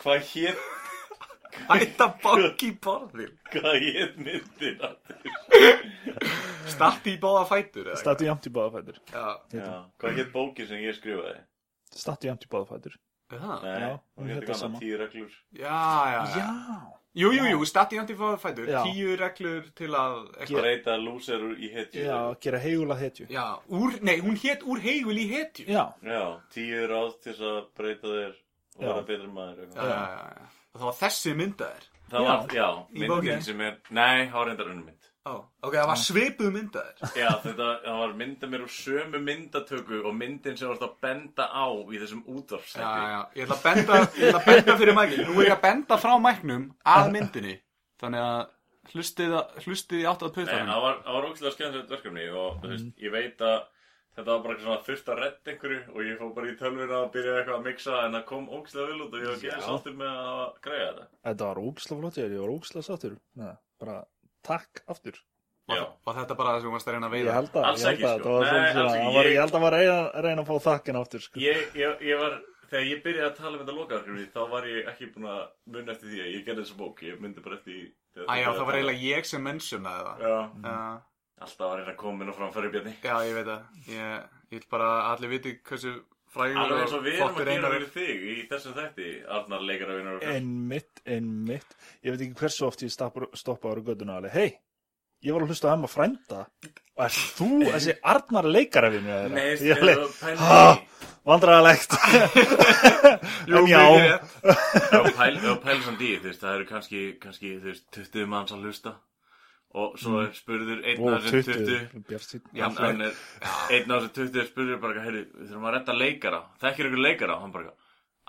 Hvað hétt Hætta bók í borðin. Hvað hétt myndin aftur? Statti í báða fætur, eða? statu jæmt í báðafætur. Já. Já, hvað hétt bókin sem ég skrifaði? Statu jæmt í báðafætur. Það? Nei, Já, hún það gana tíu reglur Já, já, já. Já. Jú, jú, jú, statti í báða fætur. Já. Tíu reglur til að... Breyta lúserur í hetju Já, gera heigula hetju. Já, úr, nei, hún hétt úr heigul í hetju. Já, Já, tíu ráð til að breyta þér og vera betri maður Já, eitthvað. já, já, já. Og það var þessi myndaðir. Það Já. var, já, myndin sem er Nei, það Ó, ok, það var svipuð myndaðir. Já, þetta það var mynda mér úr sömu myndatöku og myndin sem varst að benda á í þessum Já, útvarfstætti já, ég ætla að benda, ég ætla að benda fyrir mækinn. Nú er ég að benda frá mæknum að myndinni. Þannig að hlustið, hlustið í átt að Nei, það var, það var ógæslega skemmtilegt verkefni og þú veist, ég veit að þetta var bara eitthvað svona þurft að redda einhverju og ég fór bara í tölvuna að byrja eitthvað að mixa en það kom ógæslega vel út og ég var Að ég takk aftur. Já. Var þetta bara það sem þú varst að reyna að Ég veiða? held að, Alls ég held ekki, að, sko. það var Nei, alls svona, ekki. hann var, Ég- ég held að var reyna, reyna að fá þakkin aftur, sko. Ég, ég, ég var, þegar ég byrjaði að tala um þetta lokaverkefni þá var ég ekki búin að munna eftir því að ég gerði þessa bók, ég myndi bara eftir því. þegar Æ, þið já, byrjaði það var að eiginlega ég sem mentionaði það. Já, Já, alltaf var einn að koma inn og fram fyrir björni. já, ég veit það. Ég, ég vil bara að allir viti hversu frægur og við að gera Einar er. fyrir þig í þessum þætti, Arnar leikara vinnur okkar. Einmitt, einmitt. Ég veit ekki hversu oft ég stappar- stoppa ára göttuna alveg, hei, ég var að hlusta á hemma frænda og er þú þessi Arnar leikara við mér? Nei, ég þú alveg, vandræðalegt. (laughs) en já. Já, pæli, já, pæli samt í, þú veist, það eru kannski, kannski, þú veist, 20 manns að hlusta og svo er spurður einn af þessum 20, 20 bjartsýnn. hann, hann er, einn af þessum 20 er spurður bara, heyrðu, við þurfum að redda leikara. Þekkir ykkur leikara, og hann bara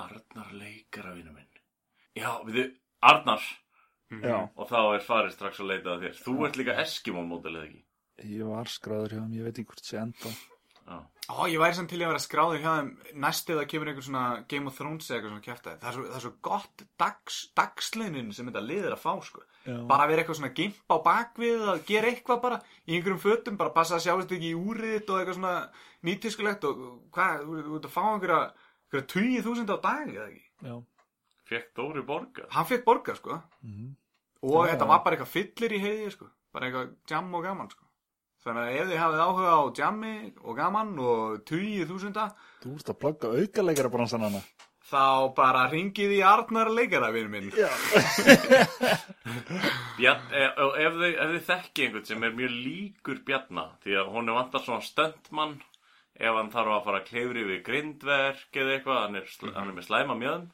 Arnar leikara, vinnu minn. Já, við þið, Arnar Já, og þá er farið strax að leita að þér. Þú ert líka Eskimo mótel eða ekki? Ég var skráður hjá þeim, ég veit ekki hvort sé enda. já, Ó, ég væri samt til að vera skráður hjá þeim næst eða kemur einhver svona Game of Thrones eða eitthvað svona kjæftæði. Það, er svo- það er svo gott dags, dagslinin sem þetta liðir að fá, sko. Já. Bara að vera eitthvað svona gimp á bakvið að gera eitthvað bara í einhverjum fötum, bara passa að sjáist ekki í úrið þitt og eitthvað svona nýtiskulegt og hvað, þú ert að fá einhverja, einhverja 20.000 á dag eða ekki. Já, fekk Dóri borga Hann fekk borgar, sko. Mhm. Og Já. þetta var bara eitthvað fyllir í heiði, sko. Bara eitthvað jam og gaman, sko. Þannig að ef þið hafið áhuga á jammi og gaman og 20.000 þú ert að plugga aukaleikara bransan hana. Þá bara ringið í Arnar leikara, vinn minn. Já. (laughs) Bjarn, ef, ef, þið, ef þið þekki einhvern sem er mjög líkur Bjarna því að hún er vantar svona stöndmann ef hann þarf að fara að klefri við grindverk eða eitthvað, hann er, sl hann er með slæma mjöðum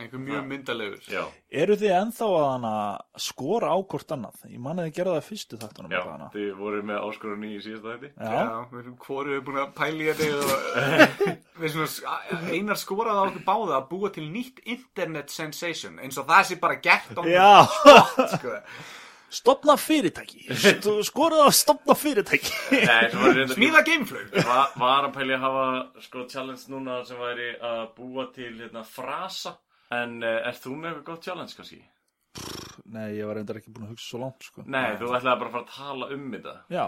Einhver mjög myndalegur. Já, Eru þið ennþá að hana skora á hvort annað? Ég manið þið gera það fyrstu þáttunum. já, þið voru með áskorunni í síðasta þætti Já. Já, við erum hvoru búin að pæli þetta og (laughs) við svona, einar skoraði á okkur báða að búa til nýtt internet sensation eins og það sé bara gert á Já. sko. (laughs) Stopna fyrirtæki. St skoraðu að stopna fyrirtæki. Smíða gameflug var, var að pæli að hafa sko challenge núna sem væri að búa til hérna, frasa en uh, er þú með eitthvað gott challenge kannski? Nei, ég var reyndar ekki búin að hugsa svo langt, sko. Nei, þú ætlaði bara að fara að tala um þetta Já,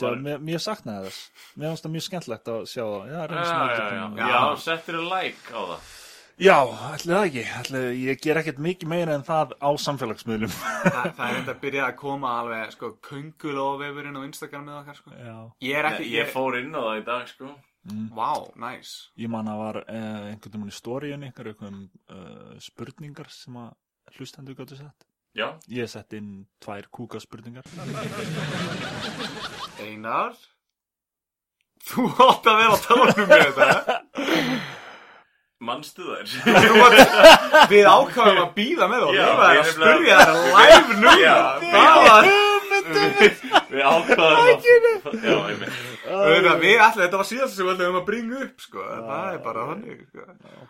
Var- mér, mér saknaði þess. Mér finnst það mjög skemmtlegt að sjá það. Já, Já, já, já, já, já settir þér like á það Já, ætli það ekki. Ætli, ég ger ekkert mikið meira en það á samfélagsmiðlum. Þa, Það er enda að byrja að koma alveg sko, köngulóvefurinn á Instagram með okkar sko. Já. Ég er ekki, Ég fór inn á það í dag sko Vá, næs Ég man að var uh, einhvern veginn í stóriðin ykkur, einhverjum uh, spurningar sem að hlustendur gáttu sett. Já, Ég sett inn tvær kúkaspurningar. Einar Þú átt að vera að tala um með þetta (laughs) manstu þær? (laughs) Við ákvæðum að býða með og við varum að spurja þær live núna Við ákvaðum að við allir, þetta var síðast sem við ætlum að bringa upp, sko, það er bara þannig, sko.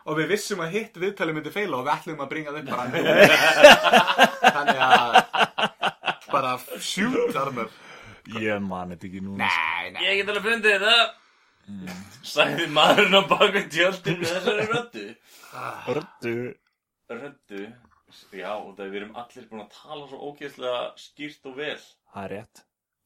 Og við vissum að hitt viðtalið myndi feila og við ætlum að bringa það upp bara nú. Þannig að, bara sjút armur. Ég man þetta ekki núna. Nei, nei. Ég get alveg fundið þetta Sæði maðurinn á baku tjöldin með þessari röddu? Röddu. Röddu? Já, og það við erum allir búin að tala svo ógeðslega skýrt og vel. Það er rétt.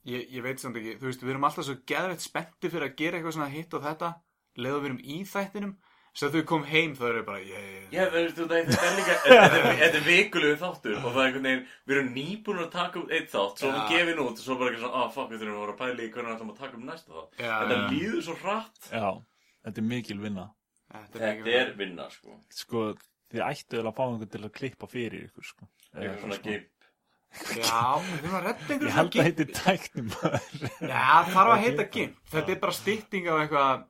Ég, ég veit samt ekki, þú veist, við erum alltaf svo geðveitt spennti fyrir að gera eitthvað svona hitt og þetta, leða við erum í þættinum, þegar við komum heim þá við bara, ég, ég, Já, þú veist, þetta er líka (laughs) Þetta er- þetta er vikulegu þáttur og það er einhvern veginn Við erum nýbúin að taka út eitt þátt Svo Já. við gefin út og svo bara ekki svona Ah, fuck, við þurfum að vera að pæla í hvernig við ætlum að taka um næsta þátt Já, Þetta já. líður svo hratt Já, þetta er mikil vinna. þetta er Þetta er vinna, sko Sko, þið ættu vel að fá einhvern til að klippa fyrir ykkur, sko. Eitthvað svona sko. geip Já, við þurfum að redda einhverjum Ég held að heiti tæknum maður. Já, það þarf að heita GIMP. Þetta er bara stytting af eitthvað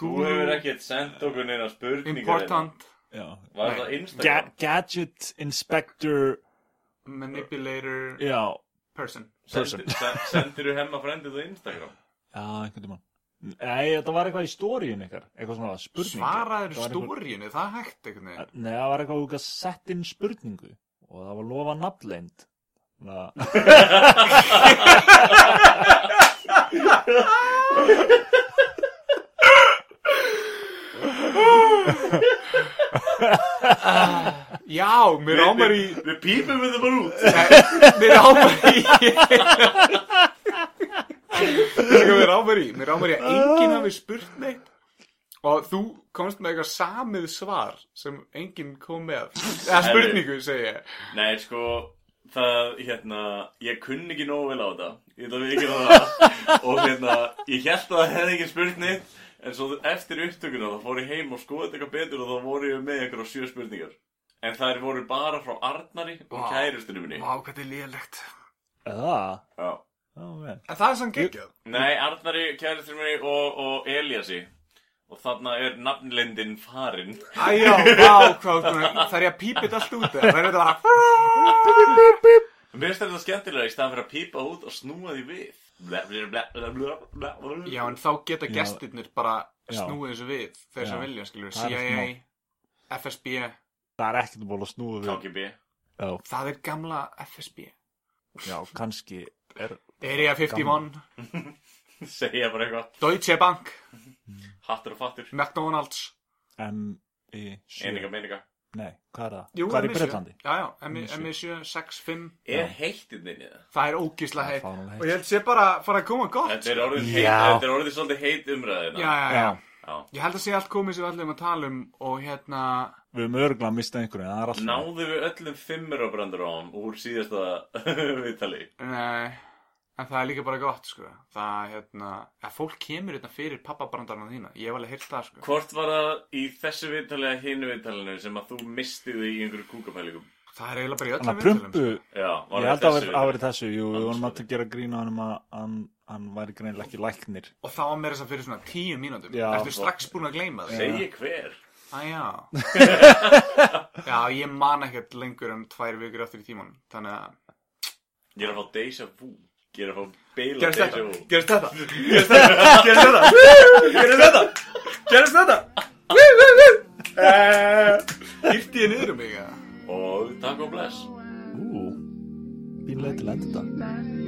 Þú hefur ekkert sendt okkur neina spurningar important Já. Var það Ga Instagram? gadget Inspector, manipulator já, person. person. Sendi- se- Sendirðu hemma frendið á Instagram? Já, einhvern tímann. Nei, þetta var eitthvað í stóriðin ykkar. Eitthvað svona spurning. Svaraður Það var einhver- stóriinu, það hægt veginn. Nei, það var eitthvað að sett inn spurningu og það var lofa nafnleind. Na, Já, mér ámar í... Við pípum við það bara út. Mér ámar í... Mér ámar í, mér ámar í að enginn hafi spurt neitt. Og þú komst með eitthvað samið svar sem enginn kom með. Eða spurningu, segi ég. Nei, sko Það, hérna, ég kunni ekki nógu vel á þetta. Ég ætla að við það Og hérna, ég held að það hefði ekki spurt neitt En svo eftir upptökuna þá fór ég heim og skoði þetta eitthvað betur Og þá voru ég með eitthvað sjö spurningar En þær voru bara frá Arnari og Vá. kærustunum minni Vá, hvað þetta er lélegt. það, Já. En það er sann geggjað. Nei, Arnari, kærustunum minni og, og Eliassi Og þarna er nafnlendin farin Æjá, vá, hvað, það er ég að pípa þetta allt út eða? Það er þetta bara... Mér finnst þetta skemmtilega í staðan fyrir að pípa út og snúa því við Já, en þá geta gestirnir bara snúið þessu við, þeir sem vilja, er CIA. FSB, Það er ekkert ból að snúa við. KGB Já, það er gamla FSB. já, kannski er... Area 51, (laughs) Segja bara eitthvað. Deutsche Bank, Hattur og fattur. McDonalds. M-I-7... Eininga meininga Nei, hvað er það? Jú, hvað er í MI7. Breitlandi? Já, já, MI- MI7. MI7, 6, 5, Er heittinn þinn í það? það er ógísla heitt. Og ég held sé bara að fara að koma gott. Þetta er orðið heit, Já. þetta er orðið svolítið heit umræðina Já, já, já. Já. Ég held að sé allt komið sem við ætlum að tala um og hérna, Við höfum örgulega að mista einhverju, en það er alltaf... Náðu við öllum fimmur á brandarán úr síðasta (laughs) viðtali nei, en það er líka bara gott, sko. Það, hérna, að fólk kemur hérna fyrir pappabrandarna þína. Ég hef alveg heyrt það, sko. Hvort var það í þessu viðtali eða hinu viðtalinu sem að þú mistið þig í einhverju kúkapælingum? Það er eiginlega bara í Þannig öllum að prumpu, Já, var ég held það að það verið þessu, jú, við vorum Andskoti. að gera grína hann um að hann, hann væri greinilega ekki læknir. Og það var meira þess að fyrir svona tíu mínútum. Já. Ertu strax búin að gleyma þig? Segji hver Æjá. (laughs) já, ég man ekkert lengur en tvær vikur eftir í tímanum. Þannig að... Ég er að fá deja vu Ég er að fá beila Gerist þetta? Gerist þetta? Gerist þetta? Gerist þetta? Gerist þetta? Gerist þetta? Eh, Hýrti ég niður um mig, eða? Og takk og bless Ú, bínlega til enda þetta.